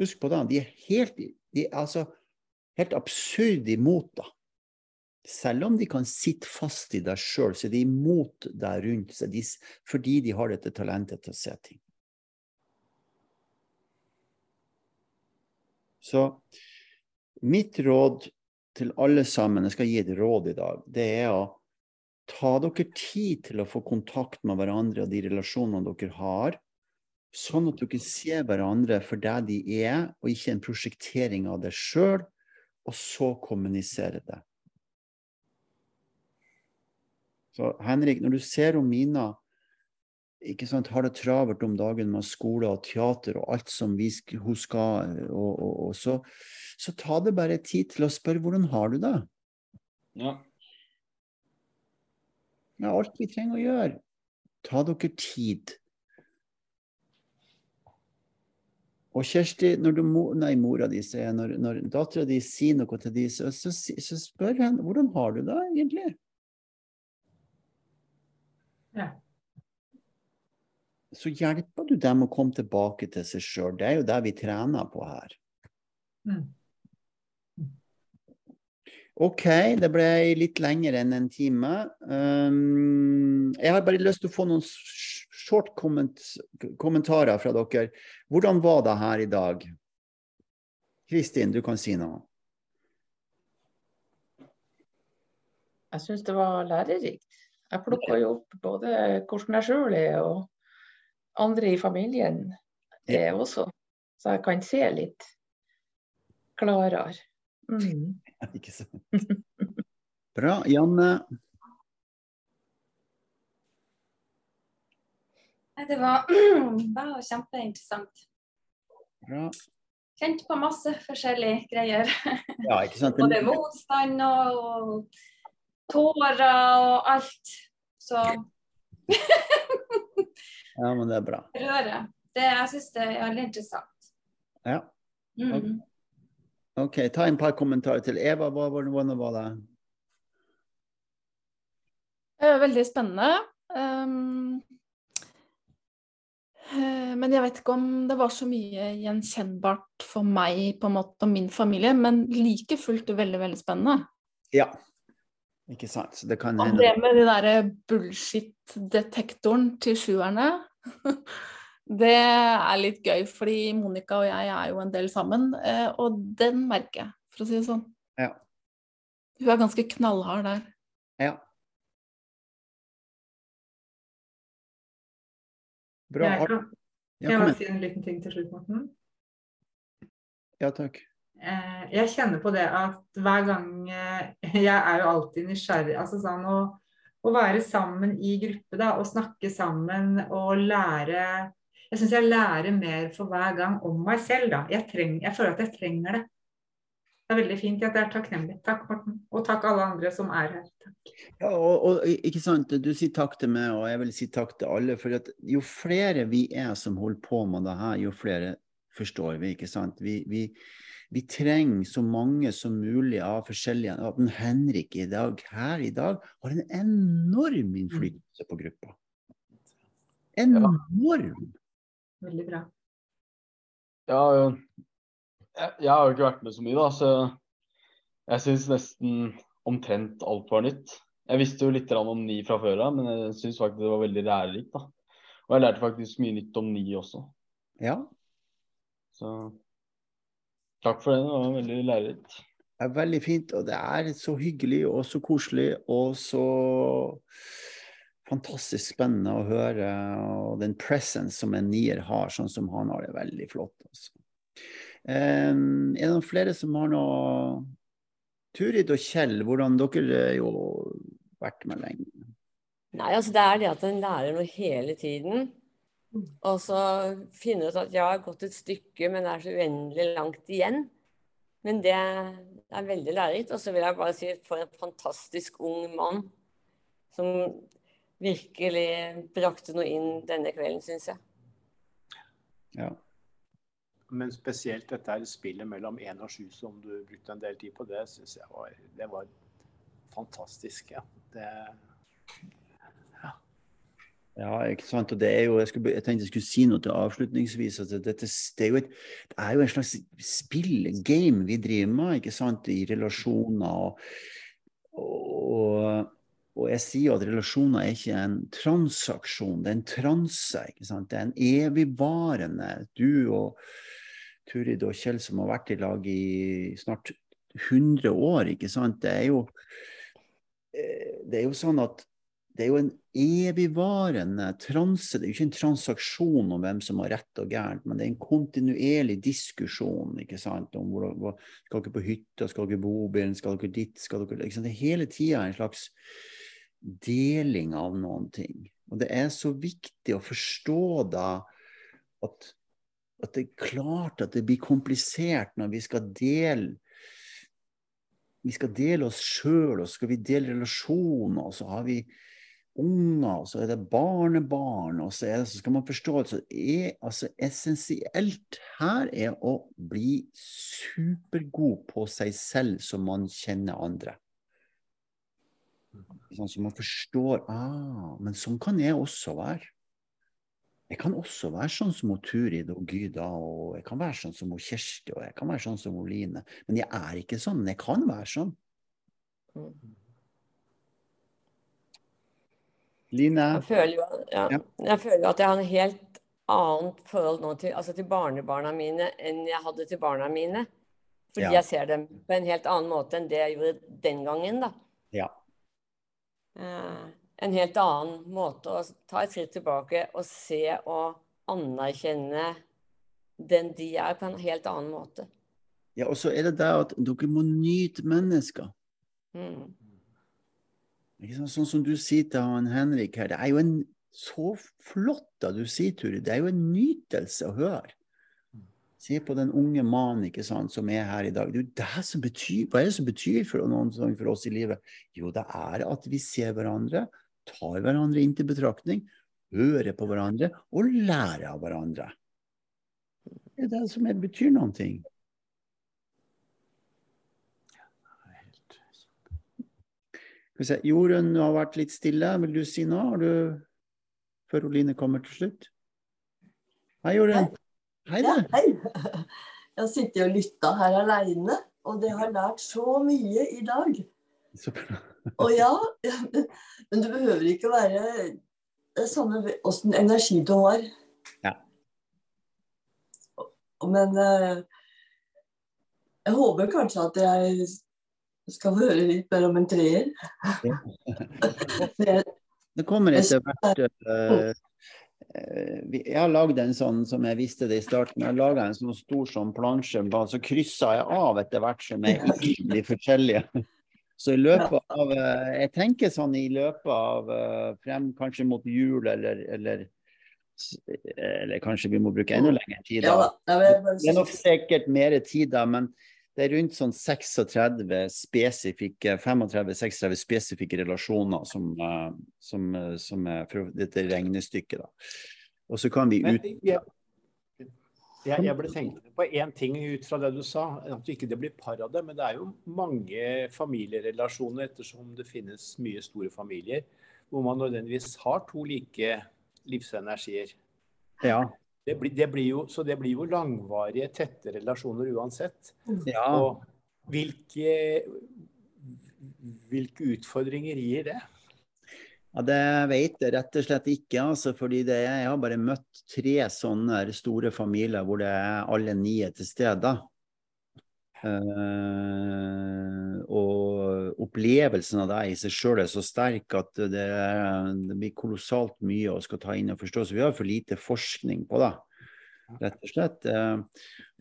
Husk på det. De er helt, de er altså helt absurd imot det. Selv om de kan sitte fast i deg sjøl, så er de imot deg rundt seg de, fordi de har dette talentet til å se ting. Så mitt råd til alle sammen, jeg skal gi et råd i dag, det er å ta dere tid til å få kontakt med hverandre og de relasjonene dere har, sånn at dere ser hverandre for det de er, og ikke en prosjektering av det sjøl, og så kommunisere det. Så Henrik, når du ser Mina ikke sant, har det travelt om dagen med skole og teater og alt som vi, hun skal, og, og, og så, så ta det bare tid til å spørre hvordan har du det? Ja. Ja, alt vi trenger å gjøre. Ta dere tid. Og Kjersti, når du, nei, mora di sier, når, når dattera di sier noe til de, så, så, så spør henne hvordan har du det egentlig? Ja. Så hjelper du dem å komme tilbake til seg sjøl. Det er jo det vi trener på her. Mm. OK, det ble litt lenger enn en time. Um, jeg har bare lyst til å få noen short komment kommentarer fra dere. Hvordan var det her i dag? Kristin, du kan si noe. Jeg syns det var lærerikt. Jeg plukka jo opp både hvordan jeg sjøl er, og andre i familien er også. Så jeg kan se litt klarere. Mm. Ikke sant. Bra. Janne? Det var bare kjempeinteressant. Bra. Kjent på masse forskjellige greier. Ja, ikke sant? Både motstand og tårer og alt. Så Ja, men det er bra. røre. Det, jeg syns det er veldig interessant. Ja. Mm. OK, ta en par kommentarer til. Eva, hva var det? var det? Veldig spennende. Um, eh, men jeg vet ikke om det var så mye gjenkjennbart for meg på en måte og min familie, men like fullt veldig, veldig spennende. Ja. Ikke sant. Så det kan Og hende det med den derre bullshit-detektoren til sjuerne, det er litt gøy, fordi Monica og jeg er jo en del sammen, eh, og den merker jeg, for å si det sånn. Ja. Hun er ganske knallhard der. Ja. Bra. Jeg kan, Ja, kan jeg si en liten ting til slutt, Morten? Ja, takk. Eh, jeg kjenner på det at hver gang eh, Jeg er jo alltid nysgjerrig. Altså sånn å, å være sammen i gruppe da, og snakke sammen og lære Jeg syns jeg lærer mer for hver gang om meg selv. da. Jeg, treng, jeg føler at jeg trenger det. Det er veldig fint at jeg er takknemlig. Takk, Morten. Og takk alle andre som er her. Takk. Ja, og, og ikke sant, Du sier takk til meg, og jeg vil si takk til alle. for at Jo flere vi er som holder på med det her, jo flere forstår vi. ikke sant? Vi, vi, vi trenger så mange som mulig av forskjellige at en Henrik i dag, her i dag har en enorm innflytelse på gruppa. Enorm! Veldig bra. Ja, jeg, jeg har jo ikke vært med så mye, da, så jeg syns nesten omtrent alt var nytt. Jeg visste jo litt om ni fra før av, men jeg syns faktisk det var veldig lærerikt. da. Og jeg lærte faktisk mye nytt om ni også. Ja. Så takk for det. Det var veldig lærerikt. Det er veldig fint, og det er så hyggelig og så koselig og så fantastisk spennende å høre. Og den presence som en nier har, sånn som han har, er veldig flott. Altså. Um, er det noen flere som har noe Turid og Kjell, hvordan dere har jo vært med lenge? Nei, altså det er det at en lærer noe hele tiden. Og så finner ut at ja, jeg har gått et stykke, men det er så uendelig langt igjen. Men det er veldig lærerikt. Og så vil jeg bare si for en fantastisk ung mann som virkelig brakte noe inn denne kvelden, syns jeg. Ja. Men spesielt dette her spillet mellom 1 og 7 som du brukte en del tid på, det syns jeg var, det var fantastisk. Ja. Det, Ja, ikke sant. Og det er jo, jeg, skulle, jeg tenkte jeg skulle si noe til avslutningsvis. at dette, det, er jo et, det er jo en slags Spillgame vi driver med ikke sant, i relasjoner. Og, og, og jeg sier jo at relasjoner er ikke en transaksjon, det er en transe. ikke sant, Det er en evigvarende Du og Turid og Kjell som har vært i lag i snart 100 år, ikke sant. Det er jo, eh, det er jo sånn at det er jo en evigvarende transe. Det er jo ikke en transaksjon om hvem som har rett og gærent, men det er en kontinuerlig diskusjon. ikke sant, om hvor, hvor, Skal dere på hytta, skal dere bo bobilen, skal dere dit skal dere? Det er hele tida en slags deling av noen ting. Og det er så viktig å forstå da at, at det er klart at det blir komplisert når vi skal dele vi skal dele oss sjøl, og skal vi dele relasjoner, og så har vi unger, og så er det barnebarn, og så, det, så skal man forstå at er, altså, essensielt her er å bli supergod på seg selv så man kjenner andre. Sånn, så man forstår ah, men sånn kan jeg også være. Jeg kan også være sånn som Turid og Gyda, og jeg kan være sånn som Kjersti og jeg kan være sånn som Line. Men jeg er ikke sånn. Jeg kan være sånn. Line? Jeg føler, jo, ja, Ja. jeg føler at jeg har en helt annet forhold nå til, altså til barnebarna mine enn jeg hadde til barna mine. Fordi Ja. jeg ser dem på en helt annen måte enn det jeg gjorde den gangen. da. Ja. Eh, en helt annen måte å ta et skritt tilbake og se og anerkjenne den de er, på en helt annen måte. ja, og så er det det at dere må nyte mennesker. Mm. Sånn som du sier til han Henrik her, det er jo en så flott da du sier, Turi. Det er jo en nytelse å høre. Se på den unge mannen som er her i dag. Det er jo det som betyr, hva er det som betyr for, noen, sånn for oss i livet? Jo, det er at vi ser hverandre, tar hverandre inn til betraktning, hører på hverandre og lærer av hverandre. Det er det som betyr noen ting. Skal Jorunn har vært litt stille. Vil du si noe? Du, før Oline kommer til slutt? Hei, Jorunn. Hei, Ja, du. hei. Jeg har sittet og lytta her aleine, og det har lært så mye i dag. Så bra. Og ja, men du behøver ikke være Det samme åssen energi du har. Ja. Men eh, jeg håper kanskje at jeg skal få høre litt mer om en treer. Det kommer etter hvert er- eh, eh, Jeg har lagd en sånn, som jeg visste det i starten, jeg har laga en sånn stor sånn plansje, så kryssa jeg av etter hvert som jeg blir forskjellige. Så i løpet av eh, Jeg tenker sånn i løpet av frem kanskje mot jul, eller, eller eller kanskje vi må bruke enda lengre tid. Da. Det er nok sikkert mer tid da, men det er rundt sånn 36 spesifikke, 35-36 spesifikke relasjoner som, eh, som, eh, som er for dette regnestykket. da. Og så kan vi ut... jeg, jeg, jeg ble tenkende på én ting ut fra det du sa, at ikke det blir par av det. Men det er jo mange familierelasjoner, ettersom det finnes mye store familier, hvor man nødvendigvis har to like livsenergier. Ja. Det blir, det blir jo, så det blir jo langvarige, tette relasjoner uansett. Ja. Og hvilke, hvilke utfordringer gir det? Ja, Det vet jeg rett og slett ikke. Altså, fordi det, jeg har bare møtt tre sånne store familier hvor det er alle ni er til stede. Eh, og opplevelsen av deg i seg sjøl er så sterk at det, det blir kolossalt mye å skal ta inn og forstå. Så vi har for lite forskning på det, rett og slett. Uh,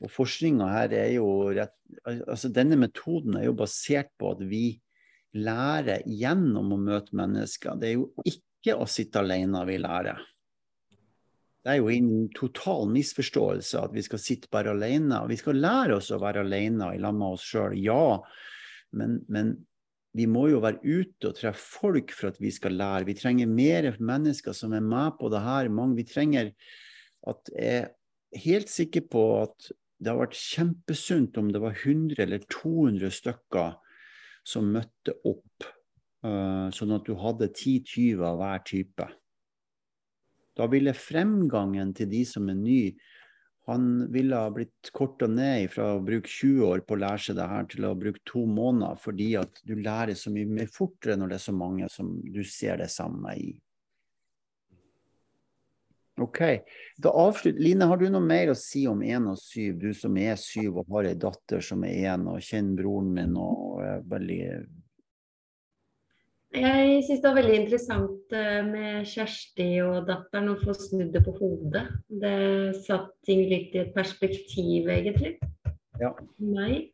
og forskninga her er jo rett Altså denne metoden er jo basert på at vi lærer gjennom å møte mennesker. Det er jo ikke å sitte alene vi lærer. Det er jo en total misforståelse at vi skal sitte bare alene. Vi skal lære oss å være alene i lag med oss sjøl, ja. Men, men, vi må jo være ute og treffe folk for at vi skal lære. Vi trenger mer mennesker som er med på det her. Mange, vi trenger at Jeg er helt sikker på at det har vært kjempesunt om det var 100 eller 200 stykker som møtte opp, uh, sånn at du hadde 10-20 av hver type. Da ville fremgangen til de som er nye, han ville ha blitt korta ned fra å bruke 20 år på å lære seg det her, til å bruke to måneder, fordi at du lærer så mye mer fortere når det er så mange som du ser det samme i. OK. Da avslutt. Line, har du noe mer å si om 1 og syv? Du som er syv og har ei datter som er 1, og kjenner broren min og er veldig Jeg syns det var veldig interessant eh, med Kjersti og datteren å få snudd det på hodet. Det satt ting litt i et perspektiv, egentlig. Ja. Nei.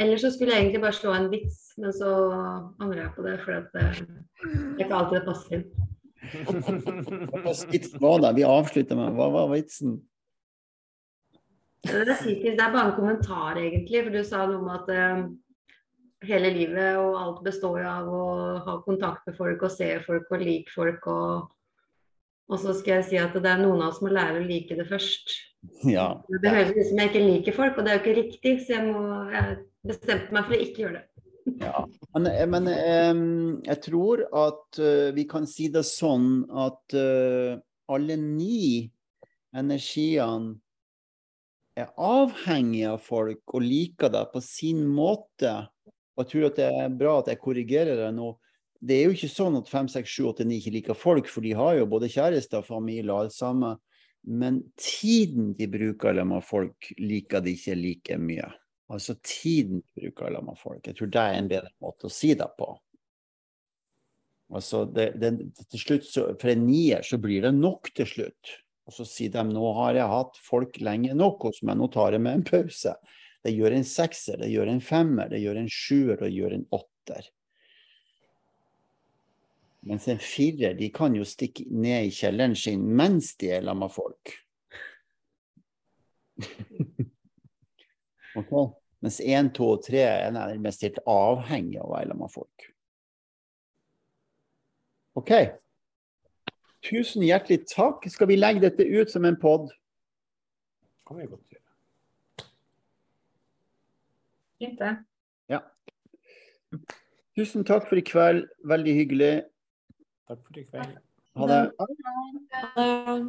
Ellers så skulle jeg egentlig bare slå en vits, men så angrer jeg på det, for at det er ikke alltid det passer inn. Vi avslutter med Hva var vitsen? Er, det er bare en kommentar, egentlig. For du sa noe om at eh, hele livet og alt består av å ha kontakt med folk og se folk og like folk. Og, og så skal jeg si at det er noen av oss som må lære å like det først. Ja. Det høres ut som jeg ikke liker folk, og det er jo ikke riktig. Så jeg, må, jeg bestemte meg for å ikke gjøre det. Ja. Men, men jeg tror at eh, vi kan si det sånn at eh, alle ni energiene er avhengige av folk og liker det på sin måte. Og jeg tror at det er bra at jeg korrigerer det nå. Det er jo ikke sånn at 5, 6, 7, 8, 9 ikke liker folk, for de har jo både kjærester, familie og alt sammen. Men tiden de bruker sammen med folk, liker de ikke like mye. Altså tiden de bruker sammen med folk. Jeg tror det er en bedre måte å si det på. Altså det, det, til slutt så, For en nier så blir det nok til slutt. Og så sier de nå har jeg hatt folk lenge nok hos meg, nå tar jeg meg en pause. Det gjør en sekser, det gjør en femmer, det gjør en sjuer det gjør en åtter. Mens en firer de kan jo stikke ned i kjelleren sin mens de er sammen med folk. okay. Mens én, to og tre er nærmest helt avhengig av å være sammen med folk. OK. Tusen hjertelig takk. Skal vi legge dette ut som en pod? kan vi godt gjøre. Fint, det. Ja. Tusen takk for i kveld. Veldig hyggelig. Takk for i kveld. Ha det. Ha det.